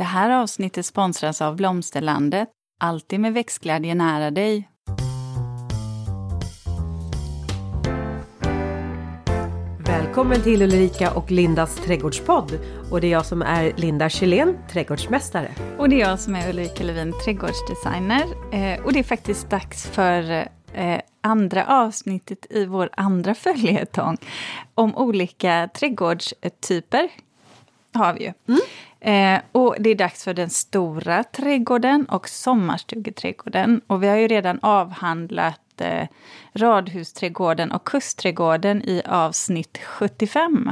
Det här avsnittet sponsras av Blomsterlandet. Alltid med växtglädje nära dig. Välkommen till Ulrika och Lindas trädgårdspodd. Och det är jag som är Linda Kjellén, trädgårdsmästare. Och det är jag som är Ulrika Levin, trädgårdsdesigner. Eh, och det är faktiskt dags för eh, andra avsnittet i vår andra följetong om olika trädgårdstyper. Har vi ju. Mm. Eh, och det är dags för den stora trädgården och sommarstugeträdgården. Och vi har ju redan avhandlat eh, radhusträdgården och kustträdgården i avsnitt 75.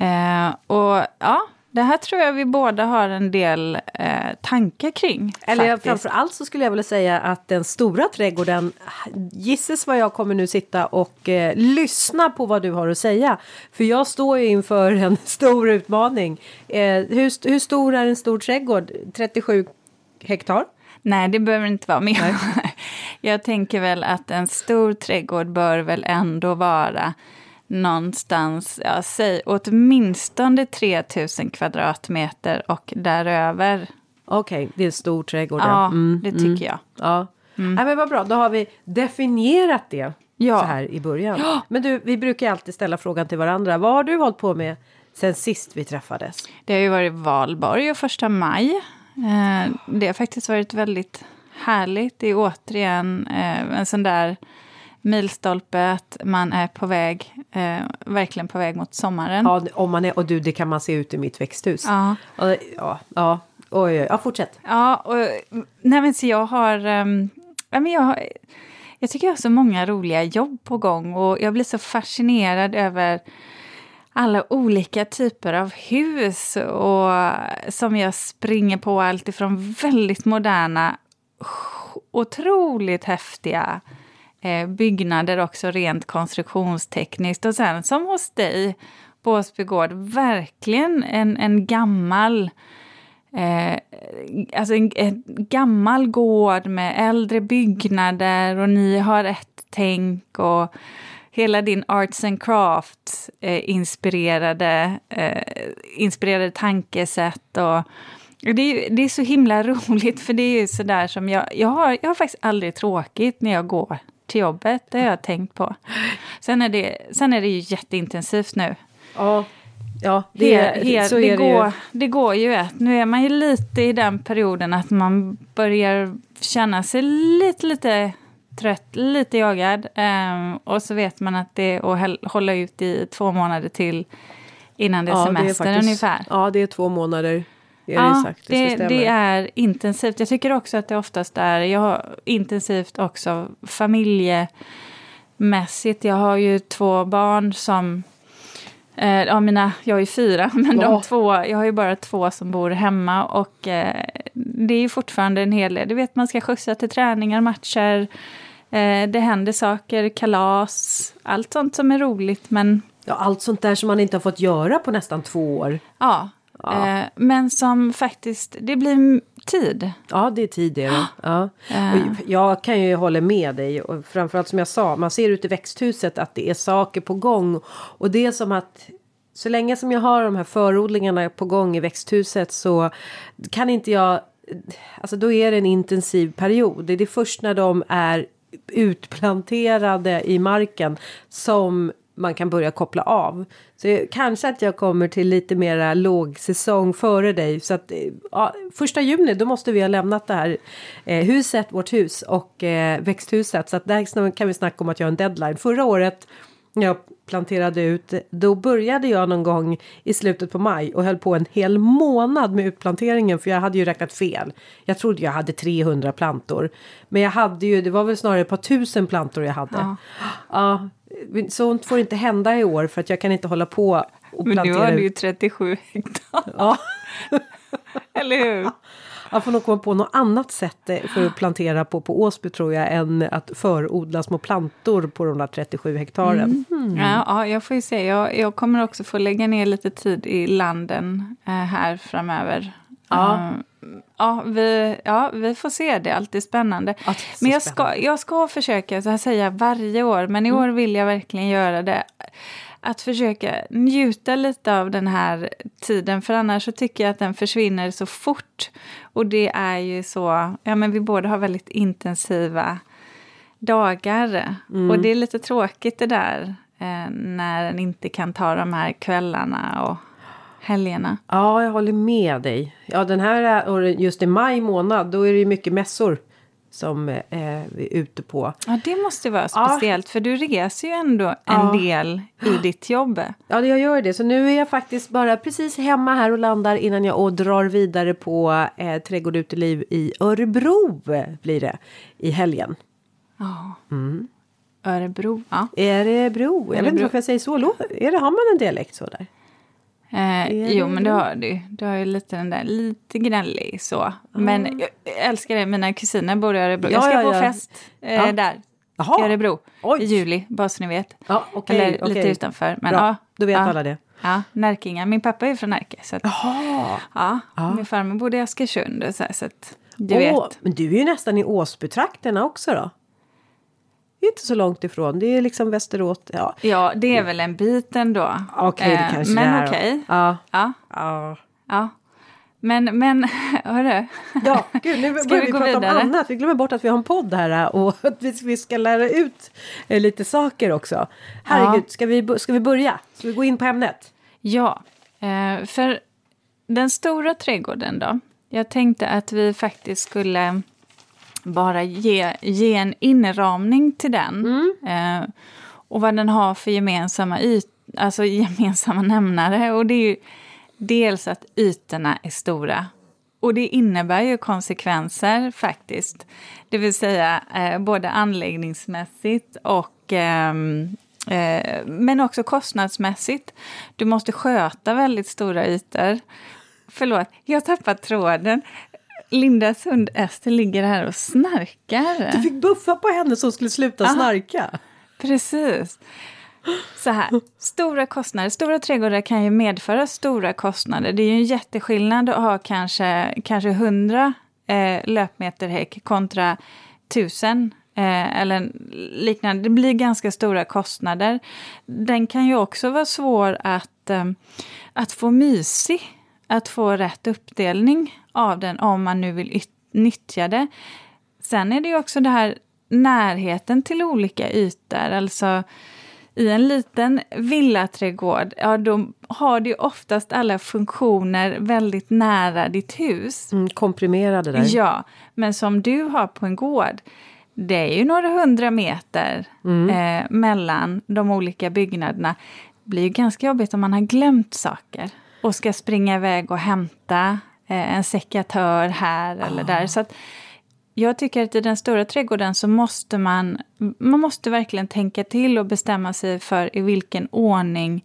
Eh, och ja, det här tror jag vi båda har en del eh, tankar kring. Eller faktiskt. framför allt så skulle jag vilja säga att den stora trädgården, gisses vad jag kommer nu sitta och eh, lyssna på vad du har att säga. För jag står ju inför en stor utmaning. Eh, hur, hur stor är en stor trädgård? 37 hektar? Nej, det behöver inte vara. Men jag, jag tänker väl att en stor trädgård bör väl ändå vara någonstans, ja, säg åtminstone 3000 kvadratmeter och däröver. Okej, okay, det är en stor trädgård. Ja, mm, det tycker mm. jag. Ja. Mm. ja, men vad bra, då har vi definierat det ja. så här i början. Ja. Men du, vi brukar alltid ställa frågan till varandra. Vad har du hållit på med sen sist vi träffades? Det har ju varit valborg och första maj. Eh, det har faktiskt varit väldigt härligt. Det är återigen eh, en sån där milstolpe att man är på väg, eh, verkligen på väg mot sommaren. Ja, om man är, och du, det kan man se ut i mitt växthus. Ja. Och, ja, ja. Oj, ja, fortsätt. Ja, och, nej men så jag har, um, ja, men jag har, jag tycker jag har så många roliga jobb på gång och jag blir så fascinerad över alla olika typer av hus och som jag springer på allt ifrån väldigt moderna, otroligt häftiga Eh, byggnader också rent konstruktionstekniskt. Och sen som hos dig på Åsbygård, verkligen en, en gammal Eh, alltså en, en, gammal gård med äldre byggnader och ni har ett tänk och hela din arts and crafts eh, inspirerade, eh, inspirerade tankesätt. Och, det, är, det är så himla roligt för det är ju sådär som jag, jag har, jag har faktiskt aldrig tråkigt när jag går till jobbet. Det har jag tänkt på. Sen är det, sen är det ju jätteintensivt nu. Ja, ja det, he, he, så det är går, det ju. Det går ju ett. Nu är man ju lite i den perioden att man börjar känna sig lite, lite trött, lite jagad. Um, och så vet man att det är att hålla ut i två månader till innan det är ja, semester det är faktiskt, ungefär. Ja, det är två månader är ja, det, sagt, det, det, det, är intensivt. Jag tycker också att det oftast är jag intensivt också familjemässigt. Jag har ju två barn som eh, Ja, mina, jag är fyra, men oh. de två, jag har ju bara två som bor hemma och eh, det är ju fortfarande en hel del. Du vet, man ska skjutsa till träningar, matcher, eh, det händer saker, kalas, allt sånt som är roligt men... Ja, allt sånt där som man inte har fått göra på nästan två år. Ja, Ja. Eh, men som faktiskt, det blir tid. Ja, det är tid det. Ja. Eh. Jag kan ju hålla med dig. Och framförallt som jag sa, man ser ut i växthuset att det är saker på gång. Och det är som att så länge som jag har de här förodlingarna på gång i växthuset så kan inte jag... Alltså då är det en intensiv period. Det är först när de är utplanterade i marken som man kan börja koppla av. Så kanske att jag kommer till lite mera lågsäsong före dig. Så att ja, första juni då måste vi ha lämnat det här eh, huset, vårt hus och eh, växthuset. Så att där kan vi snacka om att jag har en deadline. Förra året när jag planterade ut, då började jag någon gång i slutet på maj och höll på en hel månad med utplanteringen för jag hade ju räknat fel. Jag trodde jag hade 300 plantor. Men jag hade ju, det var väl snarare ett par tusen plantor jag hade. Ja. ja sånt får inte hända i år för att jag kan inte hålla på och plantera. Men nu har du ju 37 hektar. Ja. Eller hur? Jag får nog komma på något annat sätt eh, för att plantera på på Åsby tror jag än att förodla små plantor på de där 37 hektaren. Mm. Ja, ja, jag får ju se. Jag, jag kommer också få lägga ner lite tid i landen eh, här framöver. Ja. Um, ja, vi, ja, vi får se. Det är alltid spännande. Ja, är men jag ska, jag ska försöka så här säga varje år, men i mm. år vill jag verkligen göra det. att försöka njuta lite av den här tiden, för annars så tycker jag att den försvinner så fort. Och det är ju så, ja men vi båda har väldigt intensiva dagar. Mm. Och det är lite tråkigt det där, eh, när en inte kan ta de här kvällarna och helgerna. Ja, jag håller med dig. Ja, den här, just i maj månad, då är det ju mycket mässor som eh, vi är ute på. Ja, det måste vara speciellt ja. för du reser ju ändå en ja. del i ditt jobb. Ja, jag gör det. Så nu är jag faktiskt bara precis hemma här och landar innan jag och drar vidare på eh, Trädgård Uteliv i Örebro blir det i helgen. Ja. Mm. Örebro. Ja. Örebro. Jag vet inte varför jag säger så. Är det, har man en dialekt så där? Eh, jo, men det har du. Du har ju lite den där, lite gnällig så. Mm. Men jag älskar det, mina kusiner bor i Örebro. Ja, jag ska ja, på ja. fest eh, där. Jaha. I Örebro Oj. i juli, bara så ni vet. Ja, okay, Eller okay. lite utanför. Men, Bra. ja, då vet alla det. Ja, Närkinga. Min pappa är från Närke. Så att. Ja, ja. Min farmor bodde i Askersund. Så, så att, du oh, vet. Men du är ju nästan i Åsbytrakterna också då? Det är inte så långt ifrån. Det är liksom Västerås. Ja, ja det är väl en bit ändå. Okej, okay, det eh, kanske Men okej. Okay. Ja. Ja. ja. ja. Men, men hörru. Ja, gud, nu börjar vi, vi prata vidare? om annat. Vi glömmer bort att vi har en podd här och att vi ska lära ut eh, lite saker också. Herregud, ja. ska, vi, ska vi börja? Ska vi gå in på ämnet? Ja, eh, för den stora trädgården då. Jag tänkte att vi faktiskt skulle bara ge, ge en inramning till den. Mm. Eh, och vad den har för gemensamma, yt, alltså gemensamma nämnare. Och det är ju dels att ytorna är stora. Och det innebär ju konsekvenser faktiskt. Det vill säga eh, både anläggningsmässigt och eh, eh, men också kostnadsmässigt. Du måste sköta väldigt stora ytor. Förlåt, jag har tappat tråden. Linda Sund-Ester ligger här och snarkar. Du fick buffa på henne så hon skulle sluta Aha, snarka. Precis. Så här, stora kostnader. Stora trädgårdar kan ju medföra stora kostnader. Det är ju en jätteskillnad att ha kanske, kanske 100 eh, löpmeter häck kontra 1000 eh, eller liknande. Det blir ganska stora kostnader. Den kan ju också vara svår att, eh, att få mysig att få rätt uppdelning av den om man nu vill nyttja det. Sen är det ju också det här närheten till olika ytor. Alltså i en liten villaträdgård, ja då har du oftast alla funktioner väldigt nära ditt hus. Mm, komprimerade där. Ja, men som du har på en gård, det är ju några hundra meter mm. eh, mellan de olika byggnaderna. Det blir ju ganska jobbigt om man har glömt saker och ska springa iväg och hämta eh, en sekatör här eller där. Ah. Så att jag tycker att i den stora trädgården så måste man, man måste verkligen tänka till och bestämma sig för i vilken ordning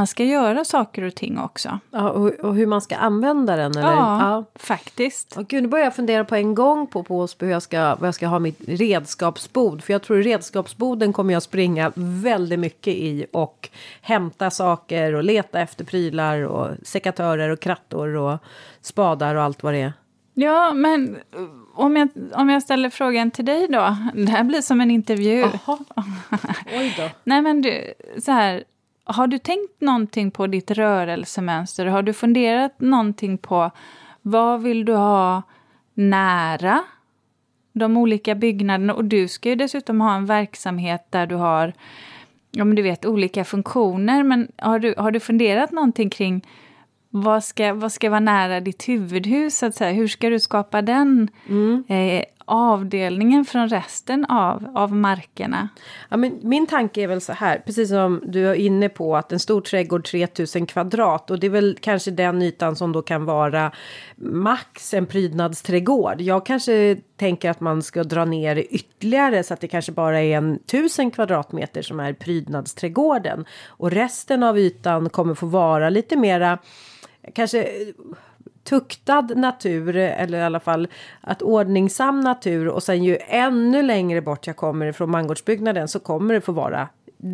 man ska göra saker och ting också. Ja, och, och hur man ska använda den? Eller? Ja, ja. faktiskt. Och gud, nu börjar jag fundera på en gång på, på hur jag, ska, vad jag ska ha mitt redskapsbord. För jag tror redskapsboden kommer jag springa väldigt mycket i och hämta saker och leta efter prylar och sekatörer och krattor och spadar och allt vad det är. Ja, men om jag, om jag ställer frågan till dig då. Det här blir som en intervju. Oj då. Nej, men du, så här har du tänkt någonting på ditt rörelsemönster? Har du funderat någonting på vad vill du ha nära de olika byggnaderna? Och du ska ju dessutom ha en verksamhet där du har ja, men du vet, olika funktioner. Men har du, har du funderat någonting kring vad ska, vad ska vara nära ditt huvudhus? Så att säga? Hur ska du skapa den mm. eh, avdelningen från resten av, av markerna? Ja, men min tanke är väl så här, precis som du är inne på att en stor trädgård 3000 kvadrat och det är väl kanske den ytan som då kan vara max en prydnadsträdgård. Jag kanske tänker att man ska dra ner ytterligare så att det kanske bara är en tusen kvadratmeter som är prydnadsträdgården och resten av ytan kommer få vara lite mera kanske tuktad natur eller i alla fall att ordningsam natur och sen ju ännu längre bort jag kommer ifrån mangårdsbyggnaden så kommer det få vara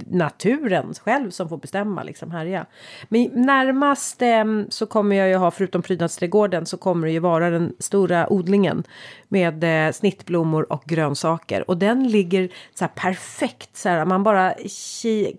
naturen själv som får bestämma liksom härja. Men närmast eh, så kommer jag ju ha, förutom prydnadsträdgården, så kommer det ju vara den stora odlingen med eh, snittblommor och grönsaker. Och den ligger så här perfekt så här, man bara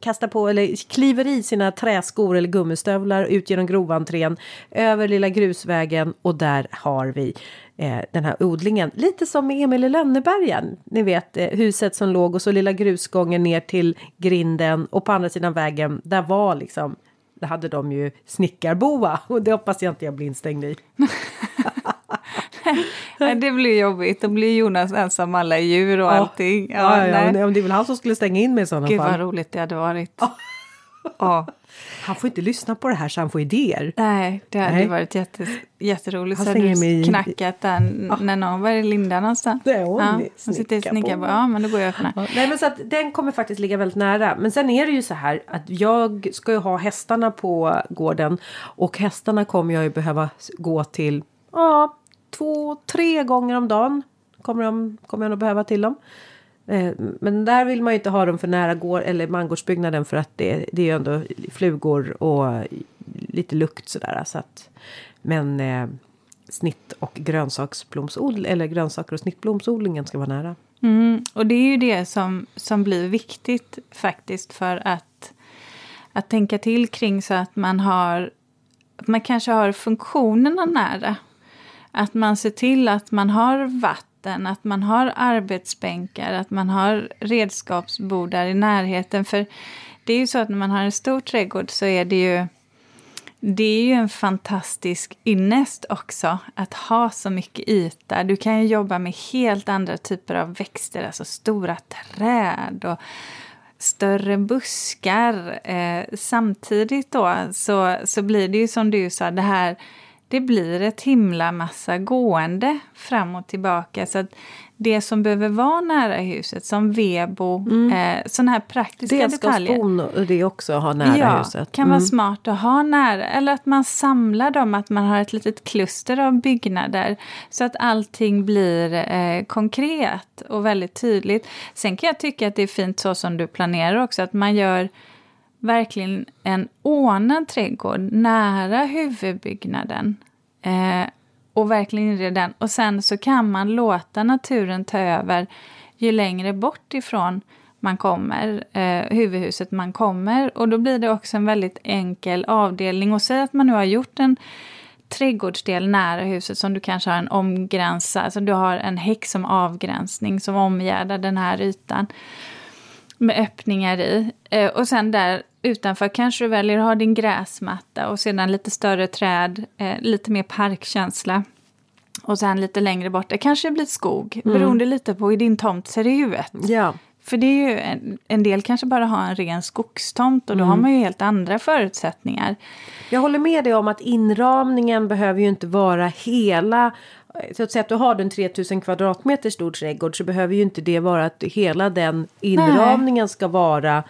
kastar på eller kliver i sina träskor eller gummistövlar ut genom grovantrén över lilla grusvägen och där har vi eh, den här odlingen. Lite som med Emil i Lönnebergen. Ni vet eh, huset som låg och så lilla grusgången ner till grinden och på andra sidan vägen där var liksom där hade de ju snickarboa och det hoppas jag inte jag blir instängd i. det blir jobbigt. Då blir Jonas ensam alla djur och ja. allting. Ja, ja, ja, men det är väl han som skulle stänga in mig i sådana Gud, fall. Gud vad roligt det hade varit. Ja. Han får inte lyssna på det här så han får idéer. Nej, det hade Nej. varit jättes, jätteroligt. Han så hade du knackat den ja. när någon var Linda någonstans. Det är hon. Ja, hon sitter och snickar på. Ja, men då går jag och. Ja. Nej, men så att den kommer faktiskt ligga väldigt nära. Men sen är det ju så här att jag ska ju ha hästarna på gården. Och hästarna kommer jag ju behöva gå till ja, två, tre gånger om dagen. Kommer, de, kommer jag nog behöva till dem. Eh, men där vill man ju inte ha dem för nära gård eller mangårdsbyggnaden för att det, det är ju ändå flugor och lite lukt sådär. Så att, men eh, snitt och grönsaksblomsodling eller grönsaker och snittblomsodlingen ska vara nära. Mm, och det är ju det som, som blir viktigt faktiskt för att, att tänka till kring så att man har att man kanske har funktionerna nära. Att man ser till att man har vatten närheten, att man har arbetsbänkar, att man har redskapsbord där i närheten. För det är ju så att när man har en stor trädgård så är det ju det är ju en fantastisk ynnest också att ha så mycket yta. Du kan ju jobba med helt andra typer av växter, alltså stora träd och större buskar. Eh, samtidigt då så, så blir det ju som du sa, det här det blir ett himla massa gående fram och tillbaka. Så att det som behöver vara nära huset, som vebo, mm. eh, sådana här praktiska detaljer. Det det också ha nära ja, huset. kan mm. vara smart att ha nära. Eller att man samlar dem, att man har ett litet kluster av byggnader. Så att allting blir eh, konkret och väldigt tydligt. Sen kan jag tycka att det är fint så som du planerar också, att man gör verkligen en ordnad trädgård nära huvudbyggnaden. Eh, och verkligen inreda den. Och sen så kan man låta naturen ta över ju längre bort ifrån man kommer, eh, huvudhuset man kommer. Och då blir det också en väldigt enkel avdelning. Och säg att man nu har gjort en trädgårdsdel nära huset som du kanske har en omgränsa, alltså du har en häck som avgränsning som omgärdar den här ytan med öppningar i. Eh, och sen där utanför kanske du väljer att ha din gräsmatta och sedan lite större träd, eh, lite mer parkkänsla. Och sen lite längre bort, det kanske blir skog, mm. beroende lite på hur din tomt ser ut. Ja. För det är ju en, en, del kanske bara har en ren skogstomt och då mm. har man ju helt andra förutsättningar. Jag håller med dig om att inramningen behöver ju inte vara hela så att säga att du har en 3000 kvadratmeter stor trädgård så behöver ju inte det vara att hela den inramningen Nej. ska vara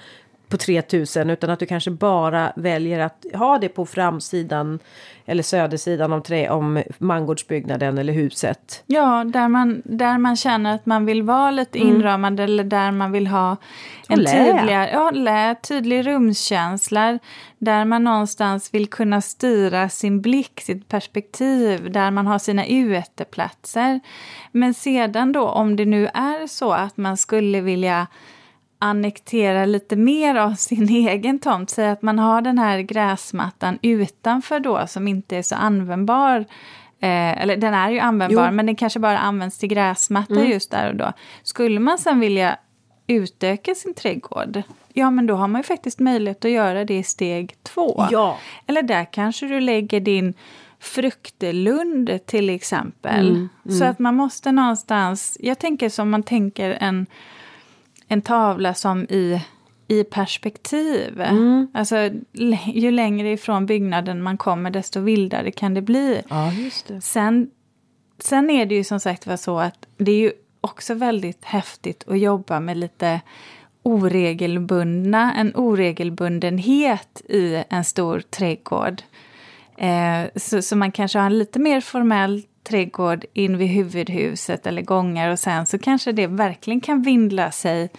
på 3000 utan att du kanske bara väljer att ha det på framsidan eller södersidan om, trä, om mangårdsbyggnaden eller huset. Ja, där man, där man känner att man vill vara lite mm. inramad eller där man vill ha en tydligare, ja, lä, tydlig rumskänsla. Där man någonstans vill kunna styra sin blick, sitt perspektiv, där man har sina uteplatser. Men sedan då, om det nu är så att man skulle vilja annektera lite mer av sin egen tomt. Säg att man har den här gräsmattan utanför då som inte är så användbar. Eh, eller den är ju användbar jo. men den kanske bara används till gräsmatta mm. just där och då. Skulle man sen vilja utöka sin trädgård, ja men då har man ju faktiskt möjlighet att göra det i steg två. Ja. Eller där kanske du lägger din fruktelund till exempel. Mm, mm. Så att man måste någonstans, jag tänker som man tänker en en tavla som i, i perspektiv. Mm. Alltså, ju längre ifrån byggnaden man kommer desto vildare kan det bli. Ja, det. Sen, sen är det ju som sagt var så att det är ju också väldigt häftigt att jobba med lite oregelbundna, en oregelbundenhet i en stor trädgård. Eh, så, så man kanske har en lite mer formellt trädgård in vid huvudhuset eller gångar och sen så kanske det verkligen kan vindla sig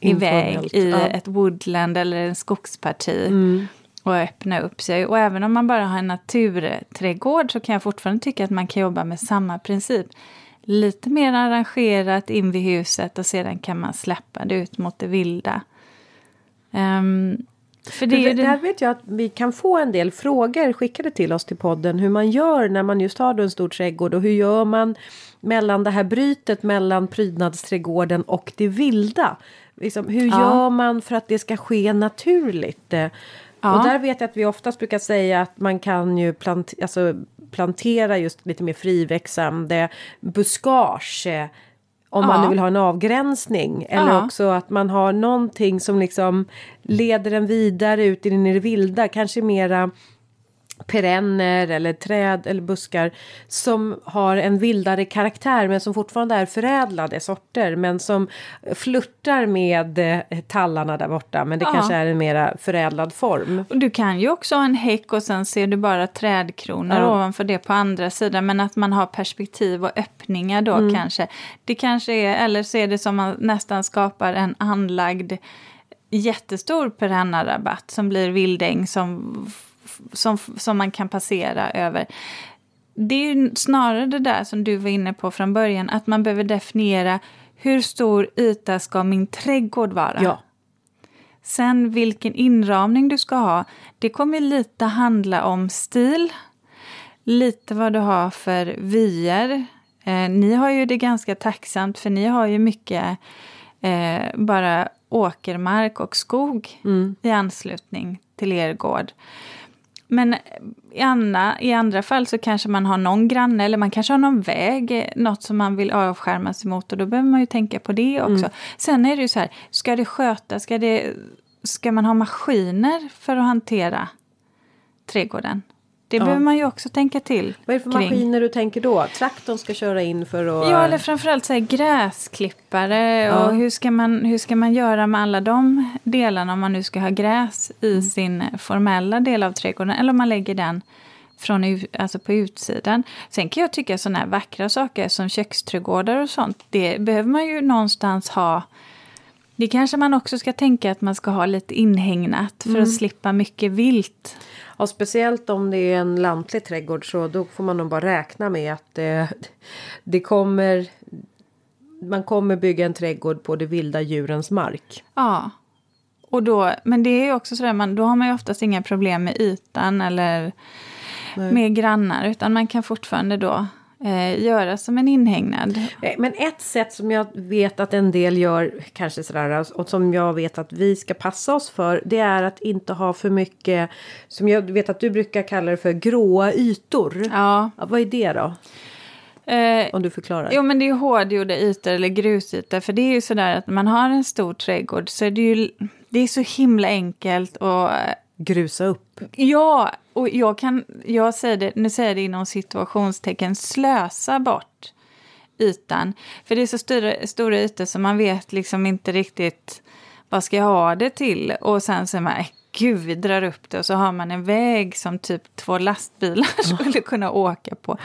iväg i ja. ett woodland eller en skogsparti. Mm. Och öppna upp sig. Och även om man bara har en naturträdgård så kan jag fortfarande tycka att man kan jobba med samma princip. Lite mer arrangerat in vid huset och sedan kan man släppa det ut mot det vilda. Um, för det, det, där vet jag att vi kan få en del frågor skickade till oss till podden. Hur man gör när man just har en stor trädgård och hur gör man mellan det här brytet mellan prydnadsträdgården och det vilda. Liksom, hur ja. gör man för att det ska ske naturligt? Ja. Och där vet jag att vi oftast brukar säga att man kan ju plant alltså, plantera just lite mer friväxande buskage om ja. man nu vill ha en avgränsning. Eller ja. också att man har någonting som liksom leder en vidare ut i det vilda. Kanske mera perenner eller träd eller buskar som har en vildare karaktär men som fortfarande är förädlade sorter men som flörtar med eh, tallarna där borta men det ja. kanske är en mera förädlad form. Och du kan ju också ha en häck och sen ser du bara trädkronor ja. ovanför det på andra sidan men att man har perspektiv och öppningar då mm. kanske. Det kanske är, eller så är det som man nästan skapar en anlagd jättestor perennarabatt som blir vildäng som som, som man kan passera över. Det är ju snarare det där som du var inne på från början, att man behöver definiera hur stor yta ska min trädgård vara? Ja. Sen vilken inramning du ska ha, det kommer lite handla om stil, lite vad du har för vyer. Eh, ni har ju det ganska tacksamt för ni har ju mycket eh, bara åkermark och skog mm. i anslutning till er gård. Men i andra, i andra fall så kanske man har någon granne eller man kanske har någon väg, något som man vill avskärma sig mot och då behöver man ju tänka på det också. Mm. Sen är det ju så här, ska det skötas, ska, det, ska man ha maskiner för att hantera trädgården? Det ja. behöver man ju också tänka till. Vad är det för kring. maskiner du tänker då? Traktorn ska köra in för att... Ja, eller framförallt så här, gräsklippare. Ja. Och hur ska, man, hur ska man göra med alla de delarna om man nu ska ha gräs i mm. sin formella del av trädgården. Eller om man lägger den från, alltså på utsidan. Sen kan jag tycka sådana här vackra saker som köksträdgårdar och sånt. Det behöver man ju någonstans ha. Det kanske man också ska tänka att man ska ha lite inhägnat för mm. att slippa mycket vilt. Ja, speciellt om det är en lantlig trädgård så då får man nog bara räkna med att det, det kommer man kommer bygga en trädgård på det vilda djurens mark. Ja. Och då, men det är också sådär, man, då har man ju oftast inga problem med ytan eller Nej. med grannar. Utan man kan fortfarande då eh, göra som en inhägnad. Men ett sätt som jag vet att en del gör, kanske sådär, och som jag vet att vi ska passa oss för, det är att inte ha för mycket, som jag vet att du brukar kalla det för gråa ytor. Ja. ja vad är det då? Eh, Om du förklarar. Jo men det är hårdgjorda ytor eller grusytor. För det är ju sådär att när man har en stor trädgård så är det ju det är så himla enkelt och grusa upp. Ja, och jag kan, jag säger det, nu säger jag det inom situationstecken, slösa bort ytan. För det är så stora, stora ytor så man vet liksom inte riktigt vad ska jag ha det till. Och sen så är man, äh, gud vi drar upp det och så har man en väg som typ två lastbilar skulle kunna åka på.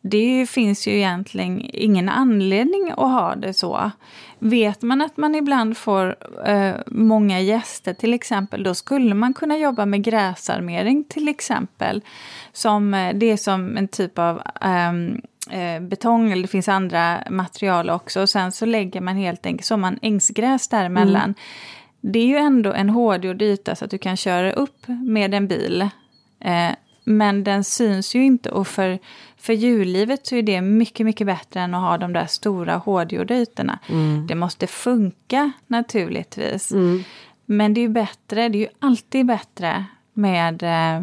Det finns ju egentligen ingen anledning att ha det så. Vet man att man ibland får eh, många gäster till exempel, då skulle man kunna jobba med gräsarmering till exempel. Som, eh, det är som en typ av ehm, eh, betong, eller det finns andra material också. Och sen så lägger man helt enkelt, som man ängsgräs däremellan. Mm. Det är ju ändå en hårdgjord yta så att du kan köra upp med en bil. Eh, men den syns ju inte och för för djurlivet så är det mycket, mycket bättre än att ha de där stora hårdgjorda ytorna. Mm. Det måste funka naturligtvis. Mm. Men det är ju bättre, det är ju alltid bättre med eh,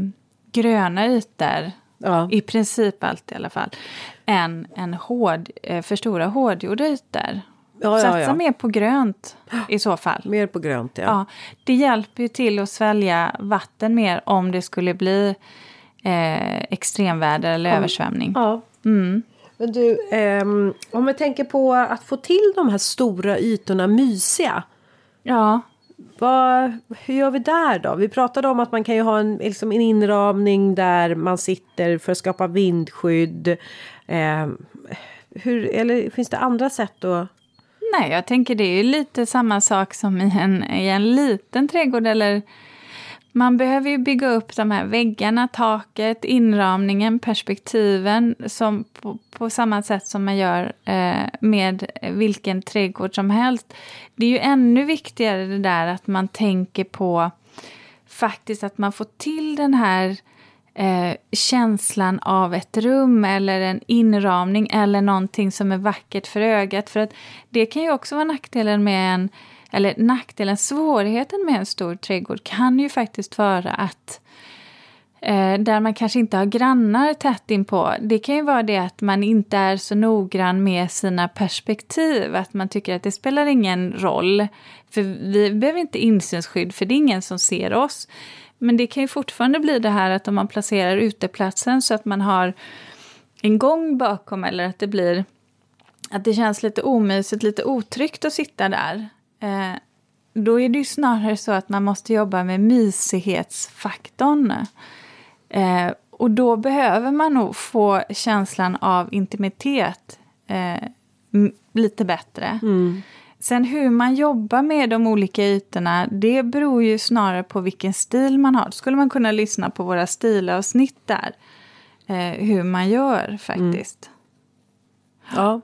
gröna ytor. Ja. I princip alltid i alla fall. Än en hård, eh, för stora hårdgjorda ytor. Ja, Satsa ja, ja. mer på grönt i så fall. Mer på grönt, ja. ja. Det hjälper ju till att svälja vatten mer om det skulle bli eh, extremväder eller ja. översvämning. Ja. Mm. Men du, eh, om vi tänker på att få till de här stora ytorna mysiga. Ja. vad, hur gör vi där då? Vi pratade om att man kan ju ha en, liksom en inramning där man sitter för att skapa vindskydd. Eh, hur, eller finns det andra sätt att Nej, jag tänker det är lite samma sak som i en, i en liten trädgård eller man behöver ju bygga upp de här väggarna, taket, inramningen, perspektiven som på, på samma sätt som man gör eh, med vilken trädgård som helst. Det är ju ännu viktigare det där att man tänker på faktiskt att man får till den här eh, känslan av ett rum eller en inramning eller någonting som är vackert för ögat. För att det kan ju också vara nackdelen med en eller nackdelen, svårigheten med en stor trädgård kan ju faktiskt vara att eh, där man kanske inte har grannar tätt inpå. Det kan ju vara det att man inte är så noggrann med sina perspektiv, att man tycker att det spelar ingen roll. För vi behöver inte insynsskydd, för det är ingen som ser oss. Men det kan ju fortfarande bli det här att om man placerar uteplatsen så att man har en gång bakom eller att det blir att det känns lite omysigt, lite otryggt att sitta där. Eh, då är det ju snarare så att man måste jobba med mysighetsfaktorn. Eh, och då behöver man nog få känslan av intimitet eh, lite bättre. Mm. Sen hur man jobbar med de olika ytorna, det beror ju snarare på vilken stil man har. Då skulle man kunna lyssna på våra stilavsnitt där. Eh, hur man gör faktiskt. Mm. Ja.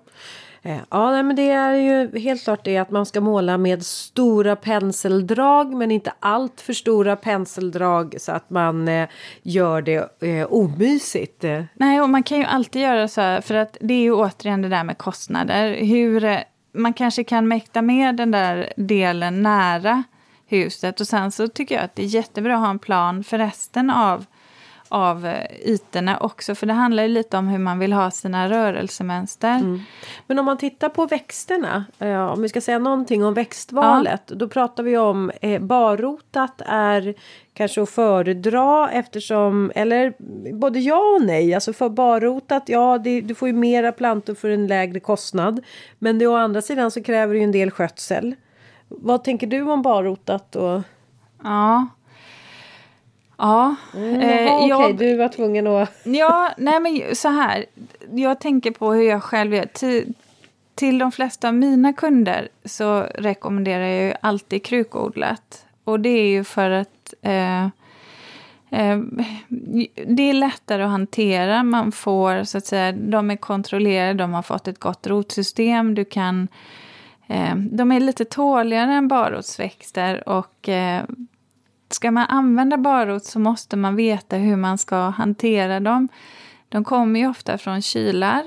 Eh, ja, nej, men det är ju helt klart det att man ska måla med stora penseldrag men inte allt för stora penseldrag så att man eh, gör det eh, omysigt. Nej, och man kan ju alltid göra så här, för att det är ju återigen det där med kostnader. Hur eh, man kanske kan mäkta med den där delen nära huset och sen så tycker jag att det är jättebra att ha en plan för resten av av eh, ytorna också. För det handlar ju lite om hur man vill ha sina rörelsemönster. Mm. Men om man tittar på växterna, eh, om vi ska säga någonting om växtvalet. Ja. Då pratar vi om eh, barrotat är kanske att föredra eftersom, eller både ja och nej. Alltså för barrotat, ja det, du får ju mera plantor för en lägre kostnad. Men det, å andra sidan så kräver det ju en del skötsel. Vad tänker du om barrotat? Och... Ja, Ja. Mm, eh, Okej, okay. du var tvungen att... ja, nej men så här. Jag tänker på hur jag själv gör. Till, till de flesta av mina kunder så rekommenderar jag ju alltid krukodlat. Och det är ju för att eh, eh, det är lättare att hantera. Man får så att säga, de är kontrollerade, de har fått ett gott rotsystem. Du kan, eh, de är lite tåligare än barrotsväxter och eh, ska man använda barrot så måste man veta hur man ska hantera dem. De kommer ju ofta från kylar.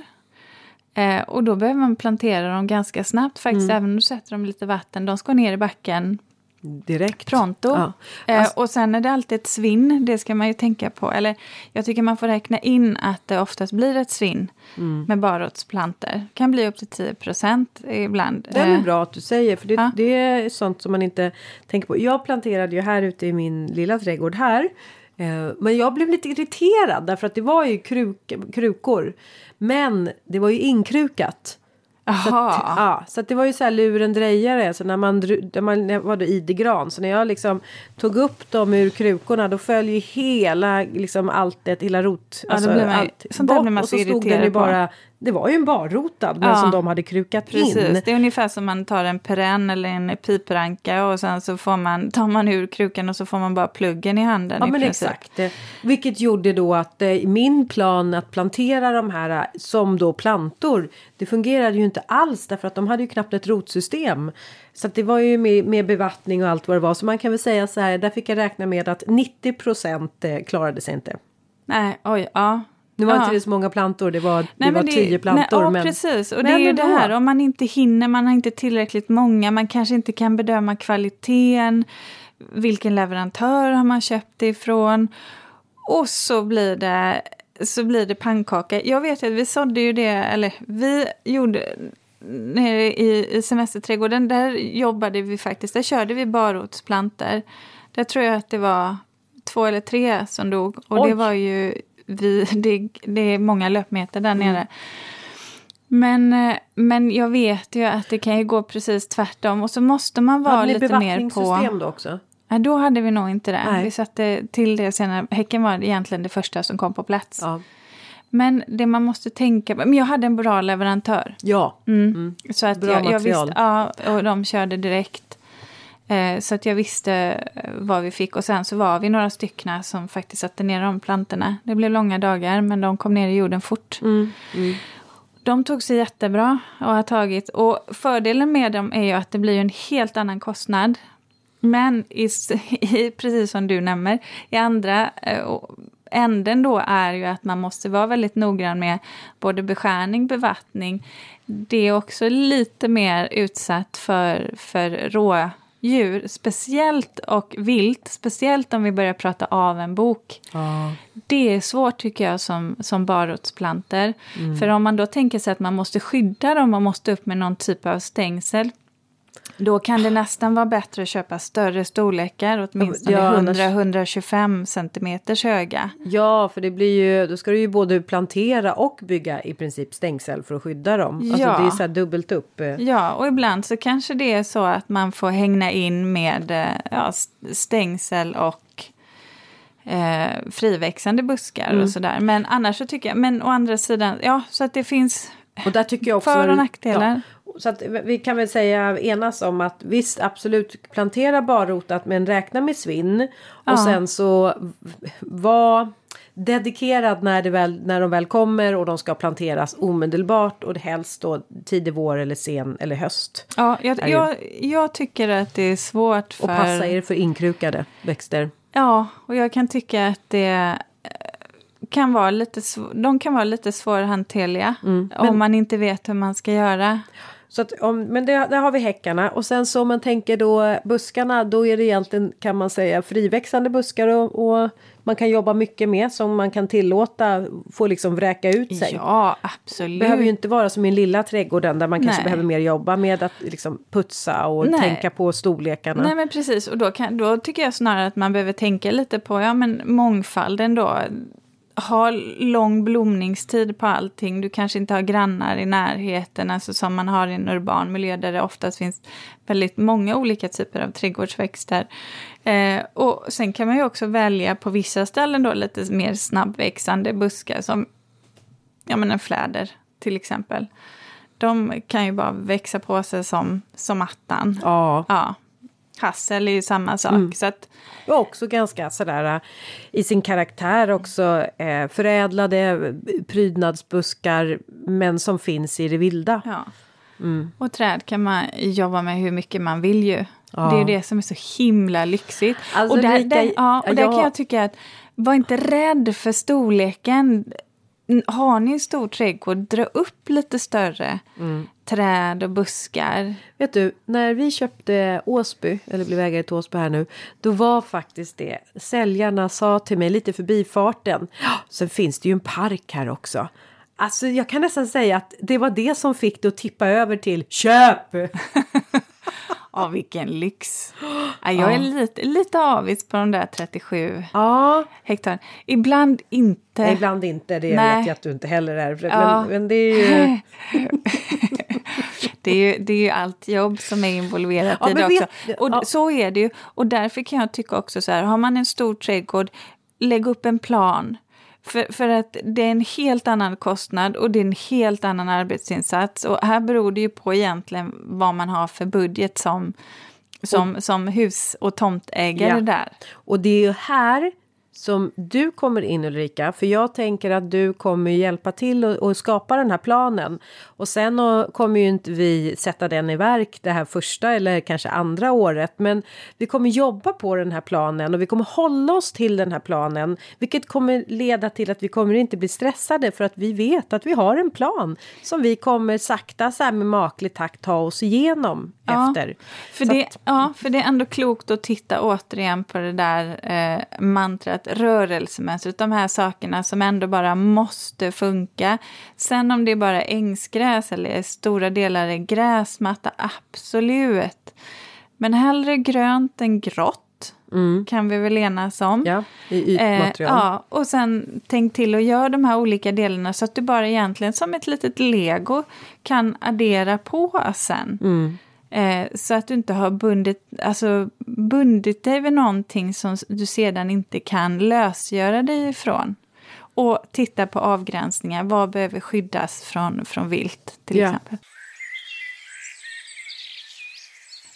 Eh, och då behöver man plantera dem ganska snabbt faktiskt, mm. även om du sätter dem i lite vatten. De ska ner i backen Direkt. Pronto. Ja. Eh, alltså. och sen är det alltid ett svinn, det ska man ju tänka på. Eller jag tycker man får räkna in att det oftast blir ett svinn mm. med barrotsplantor. kan bli upp till 10 procent ibland. Det är eh. bra att du säger, för det, ja. det, är sånt som man inte tänker på. Jag planterade ju här ute i min lilla trädgård här. Eh, men jag blev lite irriterad därför att det var ju kruk, krukor. Men det var ju inkrukat. Så, att, ja, så det var ju så här lurendrejare. Så när man, när man var det idegran. Så när jag liksom tog upp dem ur krukorna då föll ju hela liksom alltet, hela rot. Ja, alltså, allt, sånt bort, och så stod den ju bara det var ju en barrotad men ja, som de hade krukat precis. in. Det är ungefär som man tar en perenn eller en pipranka och sen så får man, tar man ur krukan och så får man bara pluggen i handen. Ja i men princip. exakt. Vilket gjorde då att eh, min plan att plantera de här eh, som då plantor det fungerade ju inte alls därför att de hade ju knappt ett rotsystem. Så det var ju med, med bevattning och allt vad det var. Så man kan väl säga så här, där fick jag räkna med att 90 procent eh, klarade sig inte. Nej, oj, ja. Nu var ja. inte det så många plantor, det var, nej, det var tio plantor. Nej, ja, men, precis. Och det är ju det här, om man inte hinner, man har inte tillräckligt många, man kanske inte kan bedöma kvaliteten, vilken leverantör har man köpt det ifrån? Och så blir det, så blir det pannkaka. Jag vet att vi sådde ju det, eller vi gjorde nere i, i semesterträdgården, där jobbade vi faktiskt, där körde vi barrotsplantor. Där tror jag att det var två eller tre som dog. Och Oj. det var ju vi, det, det är många löpmeter där mm. nere. Men, eh, men jag vet ju att det kan ju gå precis tvärtom och så måste man vara lite mer på... då också? Nej, då hade vi nog inte det. Nej. Vi satte till det senare. Häcken var egentligen det första som kom på plats. Ja. Men det man måste tänka på, men jag hade en bra leverantör. Ja. Mm. Så att Bra jag, jag material. visste, ja, och de körde direkt. Eh, så att jag visste eh, vad vi fick. Och sen så var vi några stycken som faktiskt satte ner de plantorna. Det blev långa dagar, men de kom ner i jorden fort. Mm. Mm. De tog sig jättebra och har tagit. Och fördelen med dem är ju att det blir en helt annan kostnad. Men i, i, precis som du nämner, i andra eh, änden då är ju att man måste vara väldigt noggrann med både beskärning, bevattning. Det är också lite mer utsatt för, för rådjur, speciellt och vilt, speciellt om vi börjar prata av en bok. Ja. Det är svårt tycker jag som, som barrotsplanter. För om man då tänker sig att man måste skydda dem och måste upp med någon typ av stängsel. Då kan det nästan vara bättre att köpa större storlekar, åtminstone Ja, annars- 100-125 centimeters höga. ja, för det blir ju, då ska du ju både plantera och bygga i princip stängsel för att skydda dem. Alltså Ja. det är så här dubbelt upp. eh. Ja, och ibland så kanske det är så att man får hängna in med eh, ja, st- stängsel och eh, friväxande buskar och sådär. Men annars så tycker jag, men å andra sidan, ja, så att det finns Och där tycker jag också... för och nackdelar. Ja, så att vi kan väl säga enas om att visst absolut plantera barrotat men räkna med svinn. Och Ja. sen så var dedikerad när, det väl, när de väl kommer och de ska planteras omedelbart och helst då tidig vår eller sen eller höst. Ja, jag, jag, jag tycker att det är svårt för... Och passa er för inkrukade växter. Ja, och jag kan tycka att det eh, kan vara lite, de kan vara lite svårhanterliga Mm, om man inte vet hur man ska göra. Så att om, men det, där har vi häckarna och sen så om man tänker då buskarna då är det egentligen kan man säga friväxande buskar och, och man kan jobba mycket med som man kan tillåta få liksom vräka ut sig. Ja, absolut. behöver ju inte vara som i lilla trädgården där man kanske Nej. behöver mer jobba med att liksom putsa och Nej. tänka på storlekarna. Nej men precis, och då, kan, då tycker jag snarare att man behöver tänka lite på ja, men mångfalden då. Ha lång blomningstid på allting. Du kanske inte har grannar i närheten, alltså som man har i en urban miljö där det oftast finns väldigt många olika typer av trädgårdsväxter. Eh, och sen kan man ju också välja på vissa ställen då lite mer snabbväxande buskar som ja, men en fläder till exempel. De kan ju bara växa på sig som, som attan. Ja, Ja, hassel är ju samma sak. Mm. Så att, och också ganska sådär äh, i sin karaktär också eh, förädlade eh, prydnadsbuskar men som finns i det vilda. ja. Och träd kan man jobba med hur mycket man vill ju. Ja. Det är det som är så himla lyxigt. Alltså, och där, Ulrika, där, ja, och där jag- kan jag tycka att var inte rädd för storleken. Har ni en stor trädgård, dra upp lite större Mm. träd och buskar. Vet du, när vi köpte Åsby, eller blev ägare till Åsby här nu, då var faktiskt det, säljarna sa till mig lite förbifarten, "Ja, sen finns det ju en park här också. Alltså jag kan nästan säga att det var det som fick det att tippa över till köp! Ja, vilken lyx. Ja, jag är lite, lite avis på de där 37 Ja, hektar. Ibland inte. nej, ibland inte, det Nej. vet jag att du inte heller är. Men, Ja. men det är ju... Det är, ju, det är ju allt jobb som är involverat Ja, i det vet- också. Och ja. så är det ju. Och därför kan jag tycka också så här, har man en stor trädgård, lägg upp en plan. För, för att det är en helt annan kostnad och det är en helt annan arbetsinsats. Och här beror det ju på egentligen vad man har för budget som, som, som hus och tomtägare Ja. där. Och det är ju här som du kommer in Ulrika. För jag tänker att du kommer hjälpa till och, och skapa den här planen. Och sen och, kommer ju inte vi sätta den i verk det här första eller kanske andra året. Men vi kommer jobba på den här planen och vi kommer hålla oss till den här planen. Vilket kommer leda till att vi kommer inte bli stressade för att vi vet att vi har en plan. Som vi kommer sakta så här med maklig takt ta oss igenom Ja, efter. För Så det, att- ja, för det är ändå klokt att titta återigen på det där eh, mantrat rörelsemässigt. De här sakerna som ändå bara måste funka. Sen om det är bara ängsgräs eller stora delar är gräsmatta, absolut. Men hellre grönt än grått. mm. kan vi väl enas om. Ja, i ytmaterial. Eh, ja, och sen tänk till att göra de här olika delarna så att du bara egentligen som ett litet lego kan addera på sen. Mm. Eh, så att du inte har bundit, alltså, bundit dig vid någonting som du sedan inte kan lösgöra dig ifrån. Och titta på avgränsningar. Vad behöver skyddas från, från vilt till Ja. exempel?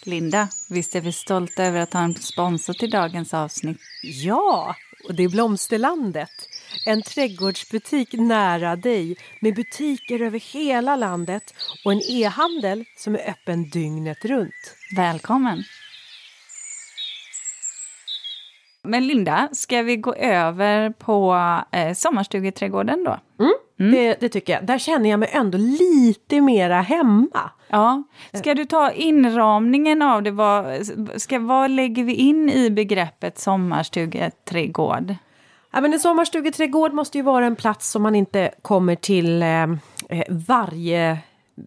Linda, visst är vi stolta över att ha en sponsor till dagens avsnitt? Ja, och det är Blomsterlandet. En trädgårdsbutik nära dig med butiker över hela landet och en e-handel som är öppen dygnet runt. Välkommen! Men Linda, ska vi gå över på eh, sommarstugeträdgården då? Det, det tycker jag. Där känner jag mig ändå lite mera hemma. Ja. Ska du ta inramningen av det? Vad, ska, vad lägger vi in i begreppet sommarstugeträdgård? Ja, men en sommarstugeträdgård måste ju vara en plats som man inte kommer till eh, eh, varje,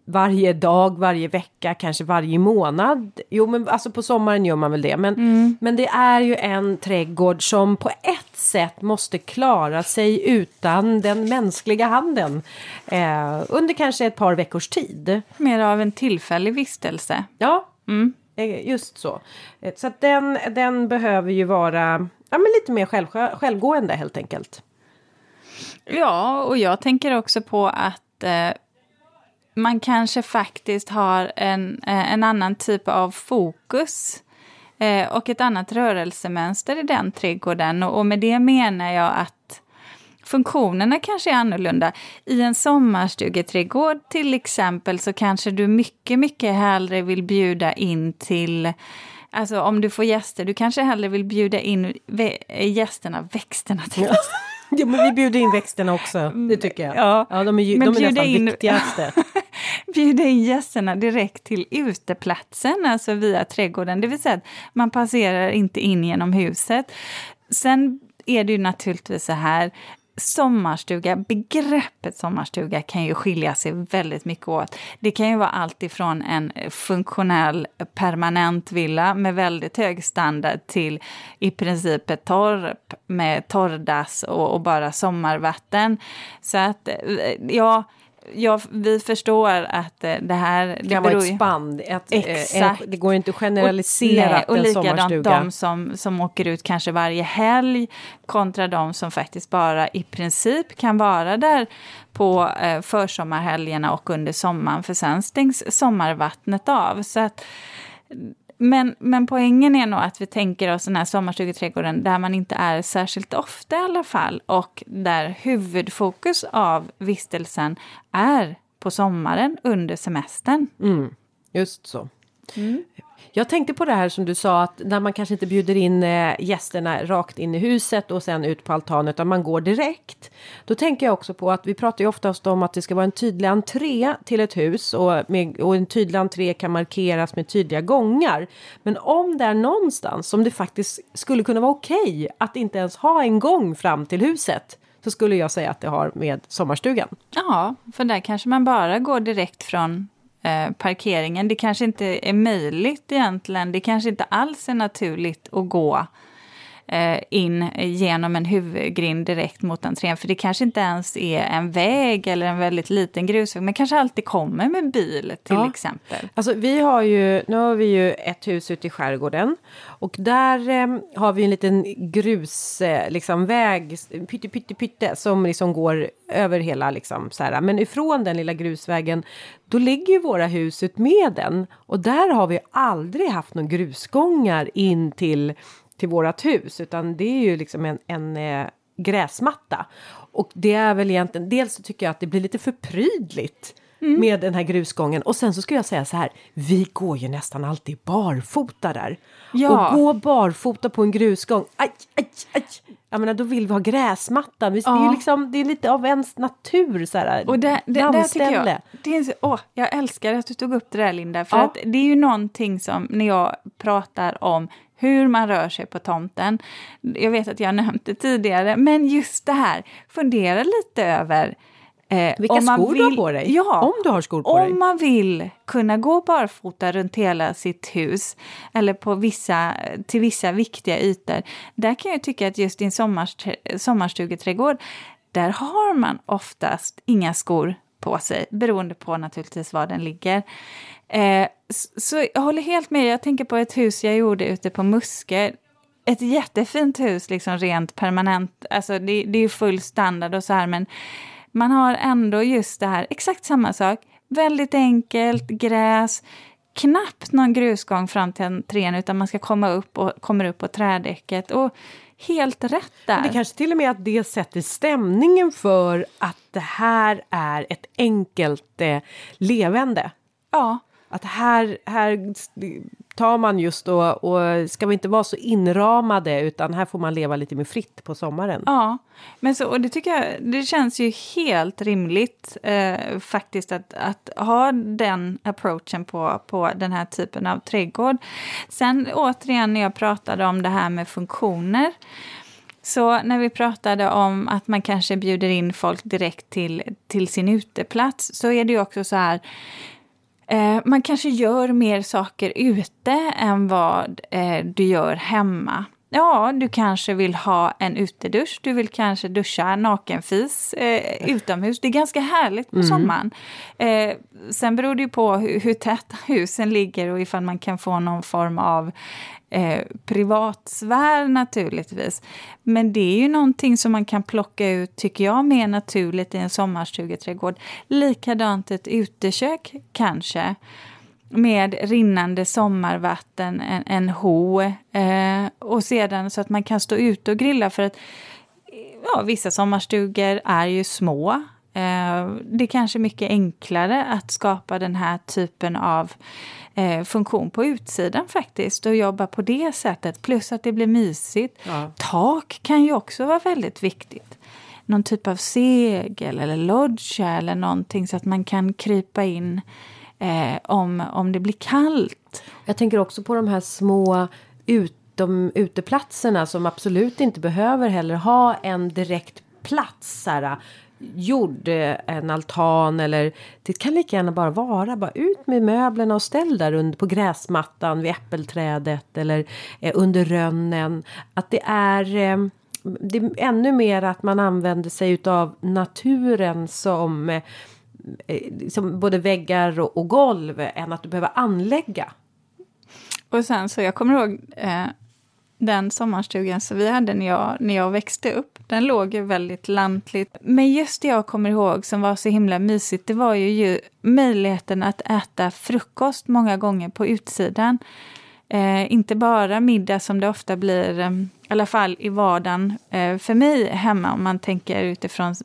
varje dag, varje vecka, kanske varje månad. Jo, men alltså på sommaren gör man väl det. Men, men det är ju en trädgård som på ett sätt måste klara sig utan den mänskliga handen eh, under kanske ett par veckors tid. Mer av en tillfällig vistelse. Ja, Mm. Eh, Just så. Eh, Så att den, den behöver ju vara ja, men lite mer själv, självgående helt enkelt. Ja, och jag tänker också på att eh, man kanske faktiskt har en, eh, en annan typ av fokus eh, och ett annat rörelsemönster i den trädgården. Och, och med det menar jag att funktionerna kanske är annorlunda. I en sommarstugeträdgård till exempel så kanske du mycket, mycket hellre vill bjuda in till Alltså om du får gäster, du kanske hellre vill bjuda in gästerna, växterna till Ja, men vi bjuder in växterna också, det tycker jag. Ja, ja de är, ju, men de är nästan in- viktigaste. bjuda in gästerna direkt till uteplatsen, alltså via trädgården. Det vill säga att man passerar inte in genom huset. Sen är det ju naturligtvis så här, sommarstuga, begreppet sommarstuga kan ju skilja sig väldigt mycket åt. Det kan ju vara allt ifrån en funktionell permanent villa med väldigt hög standard till i princip ett torp med torrdass och, och bara sommarvatten. Så att, eh, ja, ja, vi förstår att eh, det här... Det Det kan vara beror ett spann. Ett, eh, Exakt. Det går inte att generalisera Nej, och en likadant sommarstuga. de som, som åker ut kanske varje helg kontra de som faktiskt bara i princip kan vara där på eh, försommarhelgerna och under sommaren för sen stängs sommarvattnet av. Så att, men, men poängen är nog att vi tänker oss den här sommarstugeträdgården där man inte är särskilt ofta i alla fall och där huvudfokus av vistelsen är på sommaren under semestern. Mm, just så. Jag tänkte på det här som du sa att när man kanske inte bjuder in eh, gästerna rakt in i huset och sen ut på altanen utan man går direkt. Då tänker jag också på att vi pratar ju oftast om att det ska vara en tydlig entré till ett hus och, med, och en tydlig entré kan markeras med tydliga gångar. Men om det är någonstans som det faktiskt skulle kunna vara okej att inte ens ha en gång fram till huset så skulle jag säga att det har med sommarstugan. Ja, för där kanske man bara går direkt från eh, parkeringen. Det kanske inte är möjligt egentligen. Det kanske inte alls är naturligt att gå in genom en huvudgrind direkt mot entrén. För det kanske inte ens är en väg eller en väldigt liten grusväg. Men kanske alltid kommer med bil till Ja. exempel. Alltså vi har ju, nu har vi ju ett hus ute i skärgården och där eh, har vi en liten grus, eh, liksom väg, pytte pytte pytte som liksom går över hela liksom så här. Men ifrån den lilla grusvägen då ligger våra hus ut med den och där har vi aldrig haft någon grusgångar in till till vårat hus utan det är ju liksom en, en eh, gräsmatta. Och det är väl egentligen, dels så tycker jag att det blir lite för prydligt med den här grusgången. Och sen så ska jag säga så här, vi går ju nästan alltid barfota där. Ja. Och gå barfota på en grusgång, aj, aj, aj. Jag menar då vill vi ha gräsmatta. Det, är Ja. ju liksom, det är lite av ens natur så här. Och det, det, där tycker jag, det är, åh, jag älskar att du tog upp det där Linda, för Ja. att det är ju någonting som när jag pratar om hur man rör sig på tomten, jag vet att jag har nämnt det tidigare, men just det här, fundera lite över Eh, Vilka skor vill, du har på dig? Ja, om du har skor på om dig. Om man vill kunna gå barfota runt hela sitt hus eller på vissa, till vissa viktiga ytor. Där kan jag tycka att just i en sommarstugeträdgård, där har man oftast inga skor på sig, beroende på naturligtvis var den ligger. Eh, så jag håller helt med, jag tänker på ett hus jag gjorde ute på Muske. Ett jättefint hus, liksom rent permanent, alltså det, det är ju full standard och så här, men man har ändå just det här, exakt samma sak, väldigt enkelt, gräs, knappt någon grusgång fram till entrén utan man ska komma upp och kommer upp på trädäcket. Och helt rätt där. det kanske till och med att det sätter stämningen för att det här är ett enkelt eh, levande. Ja. Att här, här tar man just då och ska vi inte vara så inramade utan här får man leva lite mer fritt på sommaren. Ja, men så, och det tycker jag, det känns ju helt rimligt eh, faktiskt att, att ha den approachen på, på den här typen av trädgård. Sen återigen när jag pratade om det här med funktioner så när vi pratade om att man kanske bjuder in folk direkt till, till sin uteplats så är det ju också så här Eh, man kanske gör mer saker ute än vad eh, du gör hemma. Ja, du kanske vill ha en utedusch, du vill kanske duscha nakenfis eh, utomhus. Det är ganska härligt på mm. sommaren. Eh, sen beror det ju på hur, hur tätt husen ligger och ifall man kan få någon form av eh, privatsfär naturligtvis. Men det är ju någonting som man kan plocka ut, tycker jag, mer naturligt i en sommarstugeträdgård. Likadant ett utekök kanske med rinnande sommarvatten, en, en ho eh, och sedan så att man kan stå ute och grilla för att ja, vissa sommarstugor är ju små. Eh, det är kanske mycket enklare att skapa den här typen av eh, funktion på utsidan faktiskt och jobba på det sättet. Plus att det blir mysigt. Ja. Tak kan ju också vara väldigt viktigt. Någon typ av segel eller loggia eller någonting så att man kan krypa in eh, om, om det blir kallt. Jag tänker också på de här små utom, uteplatserna som absolut inte behöver heller ha en direkt plats. Här, gjord eh, en altan eller det kan lika gärna bara vara bara ut med möblerna och ställ där under på gräsmattan vid äppelträdet eller eh, under rönnen. Att det är eh, det är ännu mer att man använder sig utav naturen som eh, Eh, som både väggar och, och golv än att du behöver anlägga. Och sen så jag kommer ihåg eh, den sommarstugan som vi hade när jag, när jag växte upp. Den låg ju väldigt lantligt. Men just det jag kommer ihåg som var så himla mysigt, det var ju, ju möjligheten att äta frukost många gånger på utsidan. Eh, inte bara middag som det ofta blir, eh, i alla fall i vardagen eh, för mig hemma om man tänker utifrån,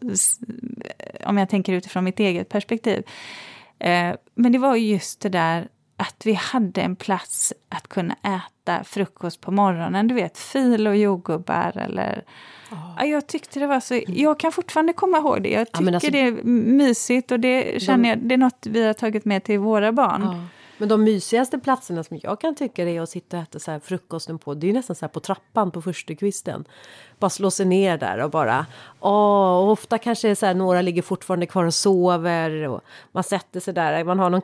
om jag tänker utifrån mitt eget perspektiv. Eh, men det var just det där att vi hade en plats att kunna äta frukost på morgonen. Du vet, fil och jordgubbar eller... Oh. Jag tyckte det var så... Jag kan fortfarande komma ihåg det. Jag tycker ja, alltså, det är mysigt och det känner de, jag, det är något vi har tagit med till våra barn. Oh. Men de mysigaste platserna som jag kan tycka är att sitta och äta så frukosten på. Det är nästan så på trappan på förstukvisten. Bara slå sig ner där och bara. Åh, och ofta kanske så här, några ligger fortfarande kvar och sover. Och man sätter sig där. Man har någon,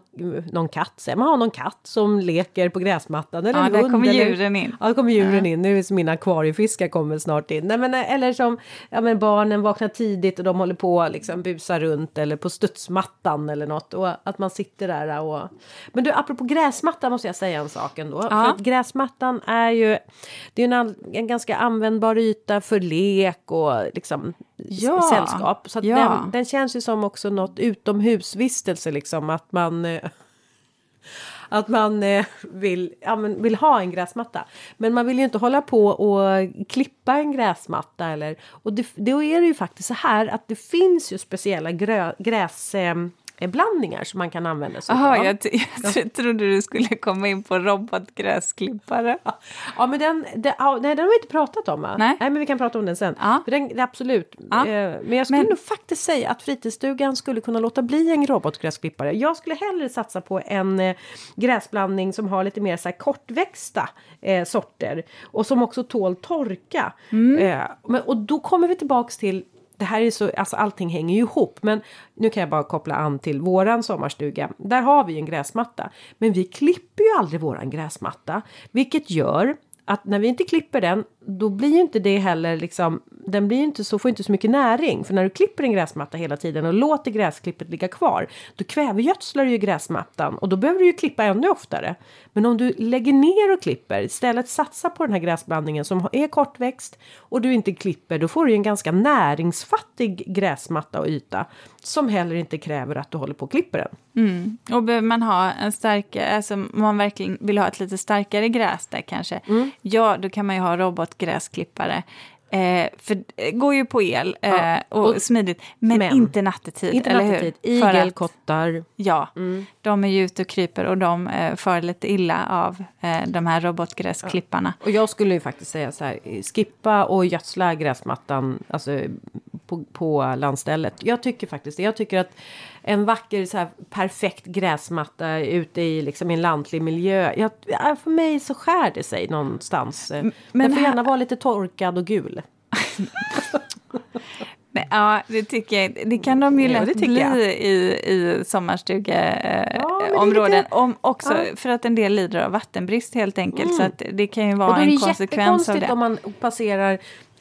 någon katt. Man har någon katt som leker på gräsmattan. Eller ja, där kommer djuren in. Ja, där kommer djuren in. Nu är mina akvariefiskar kommer snart in. Nej, men, eller som ja, men barnen vaknar tidigt och de håller på liksom busar runt. Eller på studsmattan eller något. Och att man sitter där och. Men du, apropå gräsmattan måste jag säga en sak ändå. Ja. För att gräsmattan är ju det är en, en ganska användbar yta för lek och liksom ja. sällskap. Så ja. den, den, känns ju som också något utomhusvistelse liksom att man eh, att man eh, vill, ja, men vill ha en gräsmatta. Men man vill ju inte hålla på och klippa en gräsmatta eller och det, då är det ju faktiskt så här att det finns ju speciella grö, gräs eh, blandningar som man kan använda sig Aha, av. Jag, jag trodde du skulle komma in på robotgräsklippare. Ja, men den, ja, nej, den har vi inte pratat om. Va? Nej. nej, men vi kan prata om den sen. Ja. Den, absolut. Ja. Eh, men jag skulle men... nog faktiskt säga att fritidsstugan skulle kunna låta bli en robotgräsklippare. Jag skulle hellre satsa på en eh, gräsblandning som har lite mer så här, kortväxta eh, sorter och som också tål torka. Mm. Eh, men, och då kommer vi tillbaks till det här är så, alltså allting hänger ju ihop. Men nu kan jag bara koppla an till våran sommarstuga. Där har vi en gräsmatta. Men vi klipper ju aldrig våran gräsmatta. Vilket gör att när vi inte klipper den, då blir ju inte det heller liksom, den blir inte så, får inte så mycket näring. För när du klipper en gräsmatta hela tiden och låter gräsklippet ligga kvar, då kvävegödslar du ju gräsmattan och då behöver du ju klippa ännu oftare. Men om du lägger ner och klipper, istället satsa på den här gräsblandningen som är kortväxt och du inte klipper, då får du en ganska näringsfattig gräsmatta och yta som heller inte kräver att du håller på och klipper den. Mm. Och behöver man ha en starkare, alltså om man verkligen vill ha ett lite starkare gräs där kanske, mm. ja då kan man ju ha robotgräsklippare. Eh, för det går ju på el eh, ja. och, och, smidigt, men, men, inte nattetid. Inte eller nattetid. Hur? Ja, mm. de är ju ute och kryper och de eh, far lite illa av eh, de här robotgräsklipparna. Ja. Och jag skulle ju faktiskt säga så här, skippa och gödsla gräsmattan alltså, på, på landstället. Jag tycker faktiskt det. Jag tycker att en vacker så här, perfekt gräsmatta ute i liksom, en lantlig miljö. Jag, för mig så skär det sig någonstans. Men Den får här... gärna vara lite torkad och gul. ja, det tycker jag. Det kan de ju lätt bli i, i sommarstugeområden. Ja. Om också ja. för att en del lider av vattenbrist helt enkelt. Mm. Så att det kan ju vara en konsekvens av det. om man passerar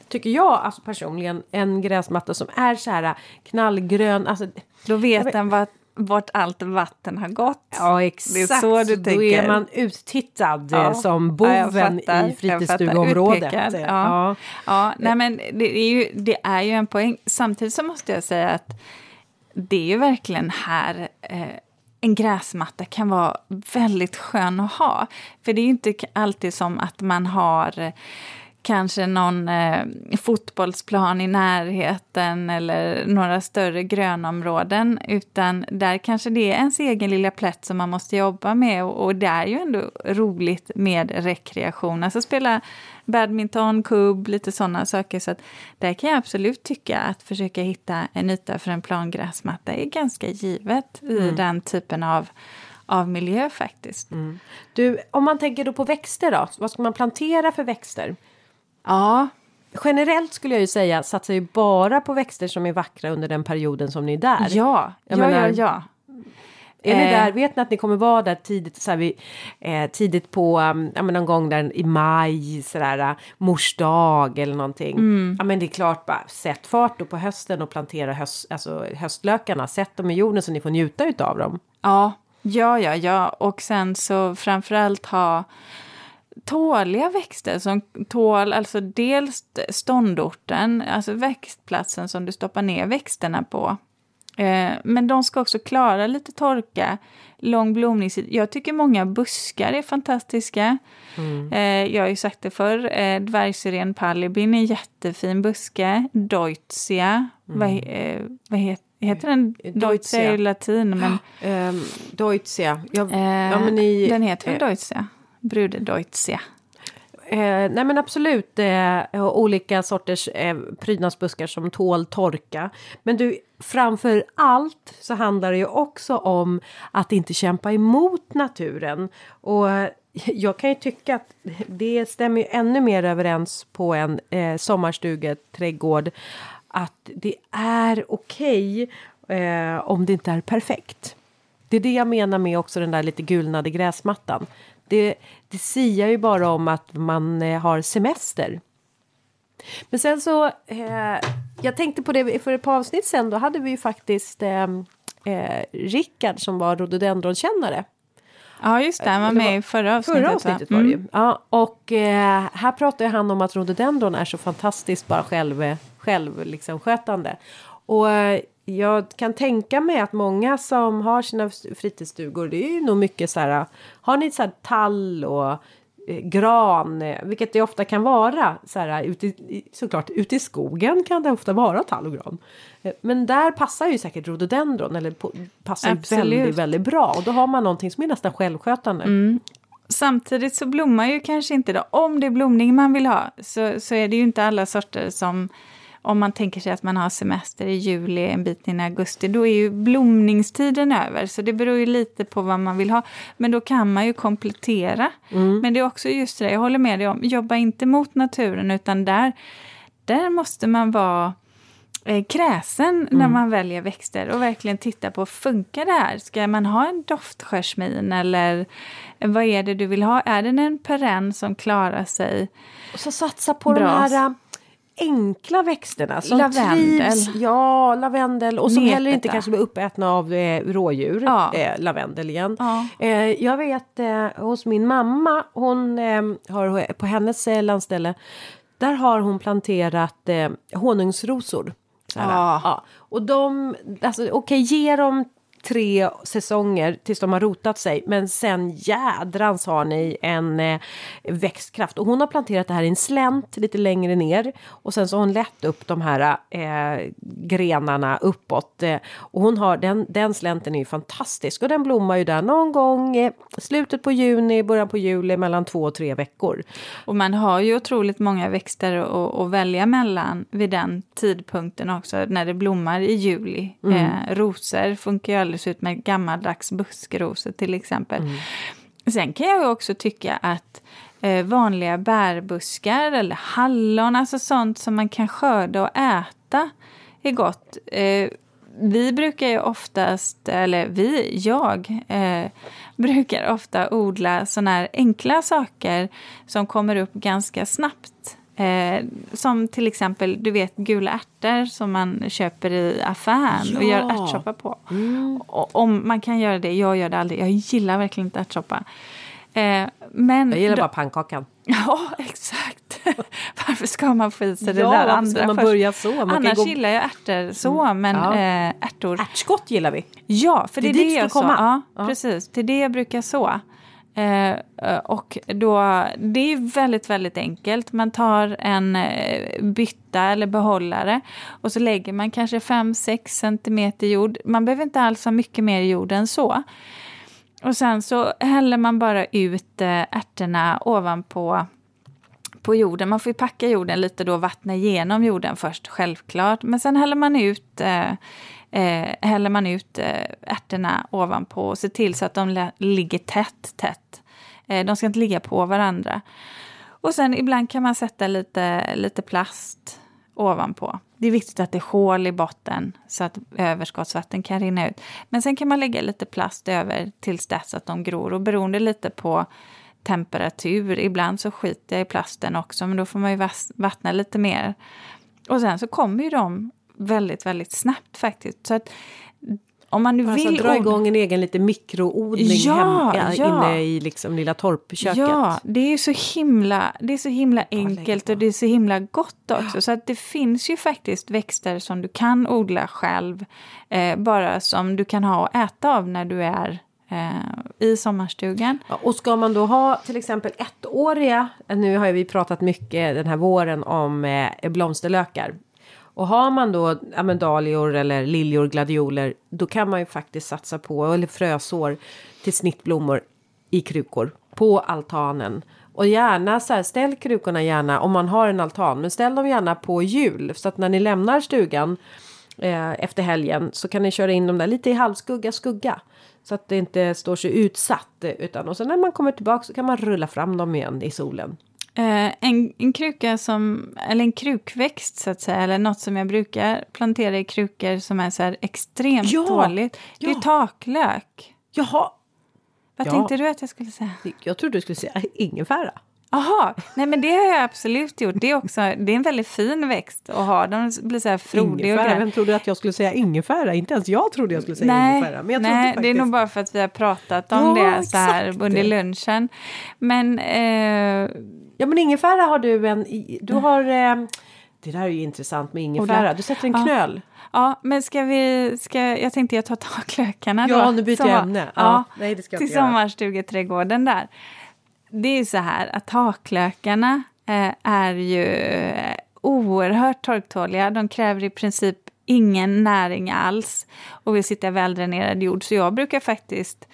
tycker jag alltså personligen en gräsmatta som är så här knallgrön. Alltså, Då vet den vart, vart allt vatten har gått. Ja exakt, det är så du tänker. då är man uttittad eh, ja. som boven ja, i fritidsstugområdet. Ja. Ja. Ja. nej men det är, ju, det är ju en poäng. Samtidigt så måste jag säga att det är ju verkligen här eh, en gräsmatta kan vara väldigt skön att ha. För det är ju inte alltid som att man har kanske någon eh, fotbollsplan i närheten eller några större grönområden, utan där kanske det är ens egen lilla plätt som man måste jobba med och, och det är ju ändå roligt med rekreation, alltså spela badminton, kubb, lite sådana saker. Så att där kan jag absolut tycka att försöka hitta en yta för en plangräsmatta är ganska givet i mm. den typen av av miljö faktiskt. Mm. Du, om man tänker då på växter då, vad ska man plantera för växter? Ja. Generellt skulle jag ju säga satsar ju bara på växter som är vackra under den perioden som ni är där. Ja, jag ja, menar, ja, ja. Är ni där, vet ni att ni kommer vara där tidigt, så här, vi, eh, tidigt på, um, ja men någon gång där i maj, sådär, uh, mors dag eller någonting. Mm. Ja men det är klart, bara sätt fart då på hösten och plantera höst, alltså, höstlökarna, sätt dem i jorden så ni får njuta utav dem. Ja, ja, ja, ja, och sen så framförallt ha tåliga växter som tål alltså dels ståndorten, alltså växtplatsen som du stoppar ner växterna på. Eh, men de ska också klara lite torka, lång blomningstid. Jag tycker många buskar är fantastiska. Mm. Eh, jag har ju sagt det förr, eh, dvärgsyren pallibin är en jättefin buske. Deutzia, mm. vad, eh, vad heter Heter den Deutzia i latin? Men, um, Deutzia. Ja, ja, men i, den heter väl Deutzia? Brudedeutzia? Eh, nej men absolut eh, olika sorters eh, prydnadsbuskar som tål torka. Men du, framför allt så handlar det ju också om att inte kämpa emot naturen. Och jag kan ju tycka att det stämmer ju ännu mer överens på en eh, sommarstugeträdgård. Att det är okej okay, eh, om det inte är perfekt. Det är det jag menar med också den där lite gulnade gräsmattan det, det siar ju bara om att man eh, har semester. Men sen så, eh, jag tänkte på det för ett par avsnitt sen, då hade vi ju faktiskt eh, eh, Rickard som var rhododendronkännare. Ja, just det, han var med i förra avsnittet. Förra avsnittet var det ju. Mm. Ja, och eh, här pratar han om att rhododendron är så fantastiskt bara själv, själv liksom skötande. Och eh, jag kan tänka mig att många som har sina fritidsstugor, det är ju nog mycket så här, har ni så här tall och eh, gran, eh, vilket det ofta kan vara, så här, ute i, såklart ute i skogen kan det ofta vara tall och gran. Eh, men där passar ju säkert rhododendron, eller på, passar Absolut. väldigt, väldigt bra. Och då har man någonting som är nästan självskötande. Mm. Samtidigt så blommar ju kanske inte då, om det är blomning man vill ha, så, så är det ju inte alla sorter som om man tänker sig att man har semester i juli, en bit in i augusti, då är ju blomningstiden över. Så det beror ju lite på vad man vill ha. Men då kan man ju komplettera. Mm. Men det är också just det, jag håller med dig om, jobba inte mot naturen utan där, där måste man vara eh, kräsen mm. när man väljer växter och verkligen titta på, funkar det här? Ska man ha en doftsjasmin eller vad är det du vill ha? Är det en perenn som klarar sig Och så satsa på bra? de här äh, enkla växterna som lavendel. trivs. Ja, lavendel och som Nepeta. heller inte kanske blir uppätna av eh, rådjur. Ja. Eh, lavendel igen. Ja. Eh, jag vet eh, hos min mamma, hon eh, har på hennes eh, landställe där har hon planterat eh, honungsrosor. Ja. ja. Och de, alltså okej okay, ge dem tre säsonger tills de har rotat sig. Men sen jädrans har ni en eh, växtkraft. Och hon har planterat det här i en slänt lite längre ner. Och sen så har hon lett upp de här eh, grenarna uppåt. Eh, och hon har, den, den slänten är ju fantastisk. Och den blommar ju där någon gång slutet på juni, början på juli, mellan två och tre veckor. Och man har ju otroligt många växter att, att välja mellan vid den tidpunkten också, när det blommar i juli. Mm. Eh, rosor funkar ju alldeles ut med gammaldags buskrosor till exempel. Mm. Sen kan jag också tycka att eh, vanliga bärbuskar eller hallon, alltså sånt som man kan skörda och äta är gott. Eh, vi brukar ju oftast, eller vi, jag, eh, brukar ofta odla såna här enkla saker som kommer upp ganska snabbt. Eh, som till exempel, du vet gula ärtor som man köper i affären ja. och gör ärtsoppa på. Mm. Och, om man kan göra det, jag gör det aldrig, jag gillar verkligen inte ärtsoppa. Eh, men jag gillar då, bara pannkakan. Ja, exakt. Varför ska man få i sig ja, det där andra man börja så? Man Annars gå... gillar jag ärtor så, mm. men ja. äh, ärtor... Ärtskott gillar vi. Ja, för det, det är det jag så. Ja, ja, precis. Det är det jag brukar så. Eh, och då, det är väldigt, väldigt enkelt. Man tar en eh, bytta eller behållare och så lägger man kanske 5-6 centimeter jord. Man behöver inte alls ha mycket mer jord än så. Och sen så häller man bara ut eh, ärtorna ovanpå på jorden. Man får ju packa jorden lite då och vattna igenom jorden först, självklart. Men sen häller man ut eh, eh, häller man ut eh, ärtorna ovanpå och ser till så att de ligger tätt, tätt. Eh, de ska inte ligga på varandra. Och sen ibland kan man sätta lite, lite plast ovanpå. Det är viktigt att det är hål i botten så att överskottsvatten kan rinna ut. Men sen kan man lägga lite plast över tills dess att de gror och beroende lite på temperatur. Ibland så skiter jag i plasten också men då får man ju vattna lite mer. Och sen så kommer ju de väldigt, väldigt snabbt faktiskt. Så att om man nu alltså, vill... dra igång en egen lite mikroodling ja, hem, ja. inne i liksom lilla torpköket. Ja, det är så himla, det är så himla enkelt och det är så himla gott också. Så att det finns ju faktiskt växter som du kan odla själv. Eh, bara som du kan ha och äta av när du är eh, i sommarstugan. Ja, och ska man då ha till exempel ettåriga, nu har vi pratat mycket den här våren om eh, blomsterlökar. Och har man då ja, dahlior eller liljor, gladioler, då kan man ju faktiskt satsa på, eller frösår till snittblommor i krukor på altanen. Och gärna så här, ställ krukorna gärna om man har en altan, men ställ dem gärna på hjul så att när ni lämnar stugan eh, efter helgen så kan ni köra in dem där lite i halvskugga, skugga. Så att det inte står så utsatt eh, utan och sen när man kommer tillbaka så kan man rulla fram dem igen i solen. Eh, en, en kruka som, eller en krukväxt så att säga, eller något som jag brukar plantera i krukor som är så här extremt ja, dåligt. Det ja. är taklök. Jaha. Vad ja. tänkte du att jag skulle säga? Jag trodde du skulle säga ingefära. Jaha, nej men det har jag absolut gjort. Det är, också, det är en väldigt fin växt att ha. De blir så här frodiga och Vem trodde att jag skulle säga ingefära? Inte ens jag trodde jag skulle säga nej, ingefära. Men jag nej, faktiskt... det är nog bara för att vi har pratat om ja, det så här under lunchen. Men eh, Ja men ingefära har du en, du har eh, det där är ju intressant med ingefära. Du sätter en ja. knöl. Ja, men ska vi, ska, jag tänkte jag tar taklökarna då. Ja, nu byter jag ämne. Ja, ja, nej, det ska till sommarstugeträdgården där. Det är så här att taklökarna eh, är ju oerhört torktåliga. De kräver i princip ingen näring alls och vill sitta i väldränerad jord. Så jag brukar faktiskt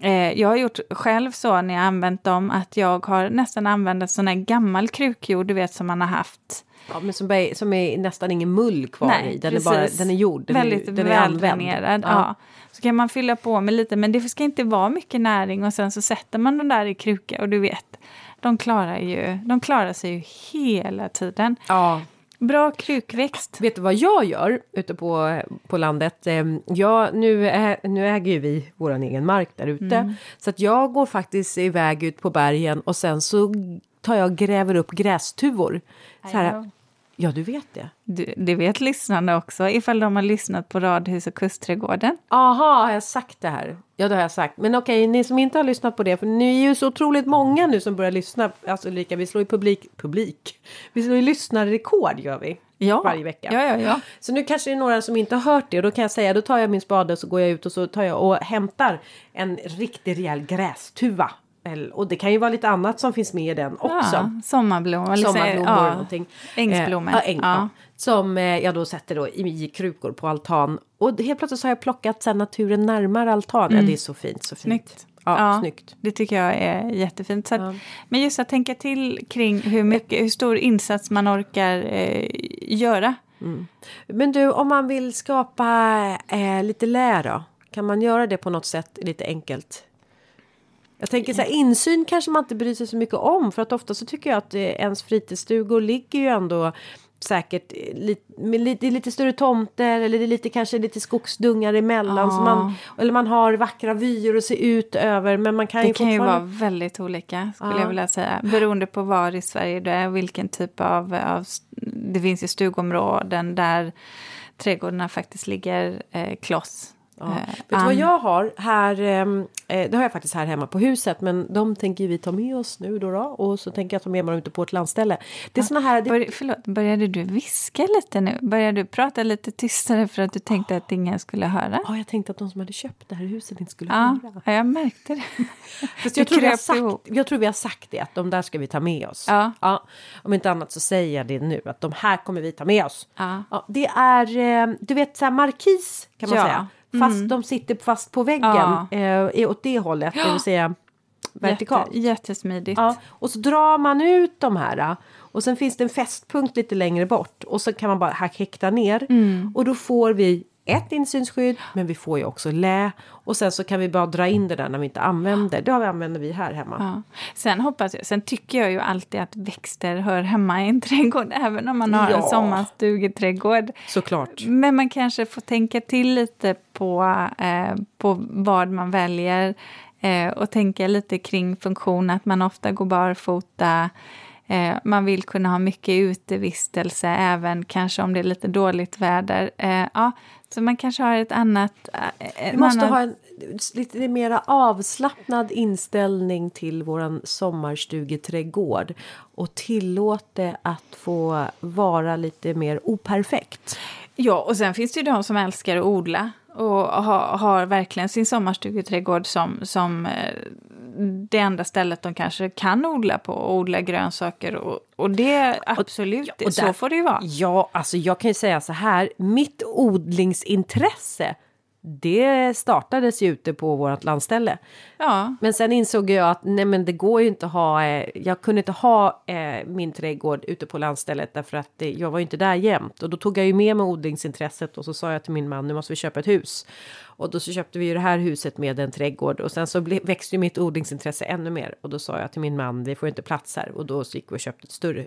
Eh, jag har gjort själv så när jag använt dem att jag har nästan använt en sån här gammal krukjord, du vet som man har haft. Ja, men som, är, som är nästan ingen mull kvar Nej, i, den precis. är, bara, den är gjord, den Väldigt är, den väldränerad. Ja. ja. Så kan man fylla på med lite, men det ska inte vara mycket näring och sen så sätter man den där i kruka och du vet, de klarar, ju, de klarar sig ju hela tiden. Ja. Bra krukväxt. Vet du vad jag gör ute på, på landet? Ehm, ja, nu, är, nu äger vi vår egen mark där ute. Mm. Så att jag går faktiskt iväg ut på bergen och sen så tar jag och gräver upp grästuvor. Så här, Ja, du vet det. Du, det vet lyssnarna också, ifall de har lyssnat på Radhus och Kustträdgården. Aha, har jag sagt det här? Ja, det har jag sagt. Men okej, ni som inte har lyssnat på det, för ni är ju så otroligt många nu som börjar lyssna. Alltså Ulrika, vi slår ju publik, publik. Vi slår ju lyssnarrekord, gör vi. Ja. Varje vecka. Ja, ja, ja. Så nu kanske det är några som inte har hört det. Och då kan jag säga, då tar jag min spade och så går jag ut och så tar jag och hämtar en riktig rejäl grästuva och det kan ju vara lite annat som finns med i den också. Ja, sommarblommor. Sommarblommor ja, någonting. Ängsblommor. Eh, ja, äng, ja. Som eh, jag då sätter då i, i krukor på altan. Och helt plötsligt så har jag plockat sen naturen närmare altan. Mm. Det är så fint, så fint. Snyggt. Ja, ja. Det tycker jag är jättefint. Så att, ja. Men just att tänka till kring hur, mycket, hur stor insats man orkar eh, göra. Mm. Men du, om man vill skapa eh, lite lä då? Kan man göra det på något sätt lite enkelt? Jag tänker så här, insyn kanske man inte bryr sig så mycket om för att ofta så tycker jag att eh, ens fritidsstugor ligger ju ändå säkert lite, med lite, lite större tomter eller det är lite kanske lite skogsdungar emellan. Ja. Så man, eller man har vackra vyer att se ut över. Men man kan det ju kan ju vara väldigt olika skulle ja. jag vilja säga. Beroende på var i Sverige du är. Vilken typ av, av det finns ju stugområden där trädgårdarna faktiskt ligger eh, kloss Ja. Eh, Vet du vad jag har här? Ehm, eh, det har jag faktiskt här hemma på huset. Men de tänker vi ta med oss nu då. då och så tänker jag ta med mig dem ute på ett landställe. Det är ja. såna här... Det... Bör, förlåt, började du viska lite nu? Började du prata lite tystare för att du tänkte att ingen skulle höra? Ja, jag tänkte att de som hade köpt det här huset inte skulle ja, höra. Ja, jag märkte det. Fast jag, tror vi har sagt, jag tror vi har sagt det, att de där ska vi ta med oss. Ja. ja. Om inte annat så säger jag det nu, att de här kommer vi ta med oss. Ja. det är, eh, du vet, så här markis kan man säga. Fast mm. de sitter fast på väggen ja. eh, åt det hållet, det vill säga vertikalt. Jätte, jättesmidigt. Ja, och så drar man ut de här och sen finns det en fästpunkt lite längre bort och så kan man bara häkta ner mm. och då får vi ett insynsskydd men vi får ju också lä och sen så kan vi bara dra in det där när vi inte använder. Det använder vi här hemma. Ja. Sen hoppas jag, sen tycker jag ju alltid att växter hör hemma i en trädgård även om man har ja. en sommarstugeträdgård. Såklart. Men man kanske får tänka till lite på, eh, på vad man väljer eh, och tänka lite kring funktion att man ofta går barfota Eh, man vill kunna ha mycket utevistelse även kanske om det är lite dåligt väder. Eh, ja, så man kanske har ett annat... Eh, Vi måste annan... ha en lite mer avslappnad inställning till våran sommarstugeträdgård och tillåt det att få vara lite mer operfekt. Ja, och sen finns det ju de som älskar att odla och har, har verkligen sin sommarstugeträdgård som, som eh, det enda stället de kanske kan odla på och odla grönsaker. Och, och det absolut, och, och så får det ju vara. Ja, alltså jag kan ju säga så här, mitt odlingsintresse det startades ju ute på vårt landställe. Ja. Men sen insåg jag att nej men det går ju inte att ha, eh, jag kunde inte ha eh, min trädgård ute på landstället därför att det, jag var ju inte där jämt. Och då tog jag ju med mig odlingsintresset och så sa jag till min man nu måste vi köpa ett hus. Och då så köpte vi ju det här huset med en trädgård och sen så ble, växte ju mitt odlingsintresse ännu mer. Och då sa jag till min man vi får inte plats här och då så gick vi och köpte ett större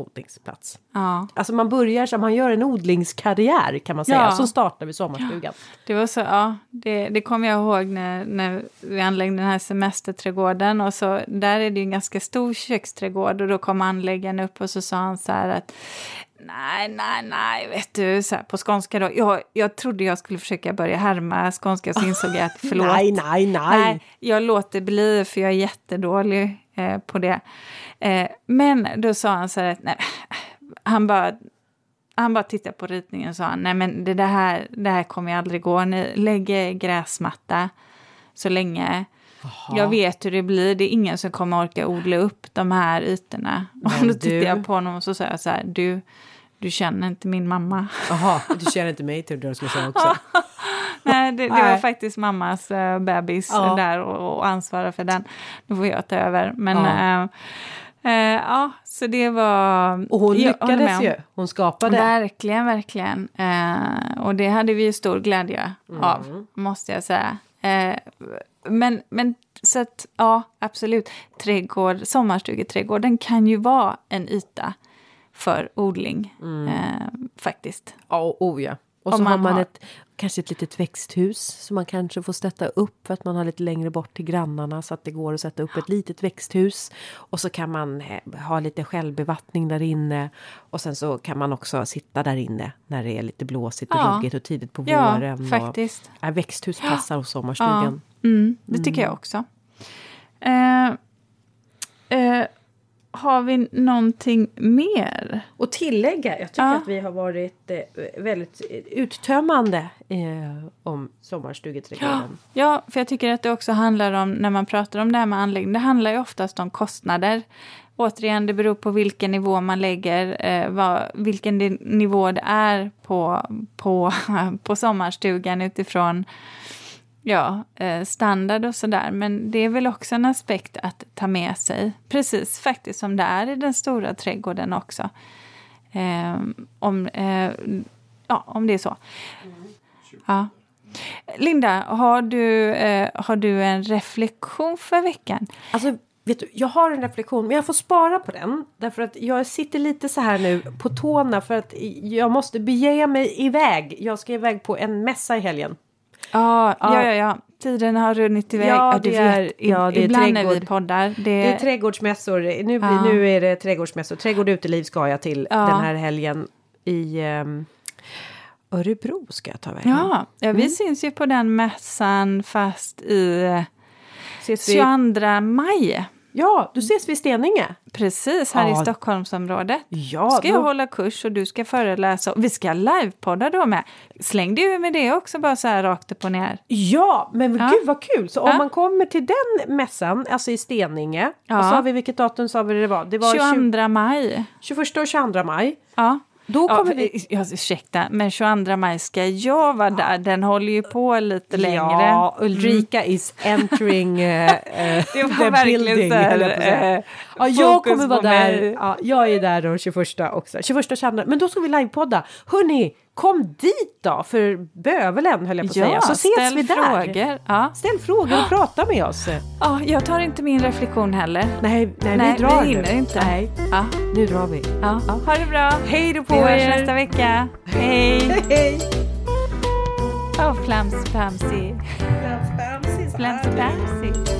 odlingsplats. Ja. Alltså man börjar som man gör en odlingskarriär kan man säga ja. som startar vid sommarstugan. Det var så, ja, det, det kommer jag ihåg när, när vi anlade den här semesterträdgården och så där är det ju en ganska stor köksträdgård och då kom anläggaren upp och så sa han så här att Nej, nej, nej, vet du, så här, på skånska då. Jag, jag trodde jag skulle försöka börja härma skånska så insåg jag att förlåt. nej, nej, nej, nej. Jag låter bli för jag är jättedålig eh, på det. Eh, men då sa han så här, nej, han bara han bara tittade på ritningen och sa nej men det, här, det här kommer aldrig gå. Ni lägger gräsmatta så länge. Aha. Jag vet hur det blir. Det är ingen som kommer orka odla upp de här ytorna. och då tittade jag på honom och så sa jag så här, du, du känner inte min mamma. Jaha, du känner inte mig till jag skulle säga också. Nej, det, det var faktiskt mammas uh, bebis ja. där och, och ansvara för den. Nu får jag ta över. Men ja. Uh, uh, ja, så det var... Och hon lyckades ju. Hon skapade. Verkligen, verkligen. och det hade vi ju stor glädje mm. av, måste jag säga. men, men så att, ja, absolut. Trädgård, sommarstugeträdgården kan ju vara en yta för odling. Eh, faktiskt. Ja, oh ja. Och Om så har man man har- ett, kanske ett litet växthus som man kanske får sätta upp för att man har lite längre bort till grannarna så att det går att sätta upp ett litet växthus. Och så kan man eh, ha lite självbevattning där inne. Och sen så kan man också sitta där inne när det är lite blåsigt och Ja. ruggigt och tidigt på Ja, våren. faktiskt. Och, ja, växthus passar hos sommarstugan. Mm, det tycker jag också. Eh, eh, har vi någonting mer? Och tillägga, jag tycker Ja. att vi har varit eh, väldigt uttömmande eh, om sommarstugeträdgården. Ja, för jag tycker att det också handlar om, när man pratar om det här med anläggning, det handlar ju oftast om kostnader. Återigen, det beror på vilken nivå man lägger, eh, vad, vilken nivå det är på, på, på sommarstugan utifrån ja, eh, standard och sådär. Men det är väl också en aspekt att ta med sig, precis faktiskt som det är i den stora trädgården också. Eh, om, eh, ja, om det är så. Ja. Linda, har du, eh, har du en reflektion för veckan? Alltså, vet du, jag har en reflektion, men jag får spara på den. Därför att jag sitter lite så här nu på tårna för att jag måste bege mig iväg. Jag ska iväg på en mässa i helgen. Ja, Ja. ja, ja. Tiden har runnit iväg. Ja, det är- ja, det är ibland när vi trädgård. poddar. Det, Det är trädgårdsmässor. Nu, blir, Ja. nu är det trädgårdsmässor. Trädgård och uteliv ska jag till Ja. den här helgen i ehm, Örebro ska jag ta vägen. ja, ja, vi Mm. syns ju på den mässan fast i eh, Ses vi, 22 maj. Ja, då ses vi i Steninge. Precis, här i Ja. Stockholmsområdet. Ja, ska jag då- hålla kurs och du ska föreläsa. Vi ska livepodda då med. Släng dig med det också bara så här rakt upp och ner. Ja, men Ja. gud vad kul! Så Ja. om man kommer till den mässan, alltså i Steninge. Ja. Och så har vi vilket datum sa vi det var? Det var 22 maj. 21 och 22 maj. Ja. Då Ja, kommer vi... ja, ursäkta, men 22 maj ska jag vara där. Den håller ju på lite längre. Ja, Ulrika is entering uh, Det var verkligen så här, eh, ja, jag kommer vara där. Ja, jag är där den 21 också. 21 och 22. Men då ska vi livepodda. Hörni, kom dit då för bövelen höll jag på att säga. Så ses ställ vi där. frågor. Ja. Ställ frågor och prata med oss. ja, jag tar inte min reflektion heller. Nej, nej, Nej, vi drar vi nu. hinner inte. Nej, Ja. nu drar vi. Ja. Ha det bra. Hej då på Vi hörs er! nästa vecka. Hej! Hej! Oh, plams, plamsy. Plams, plams, Plams, plamsy.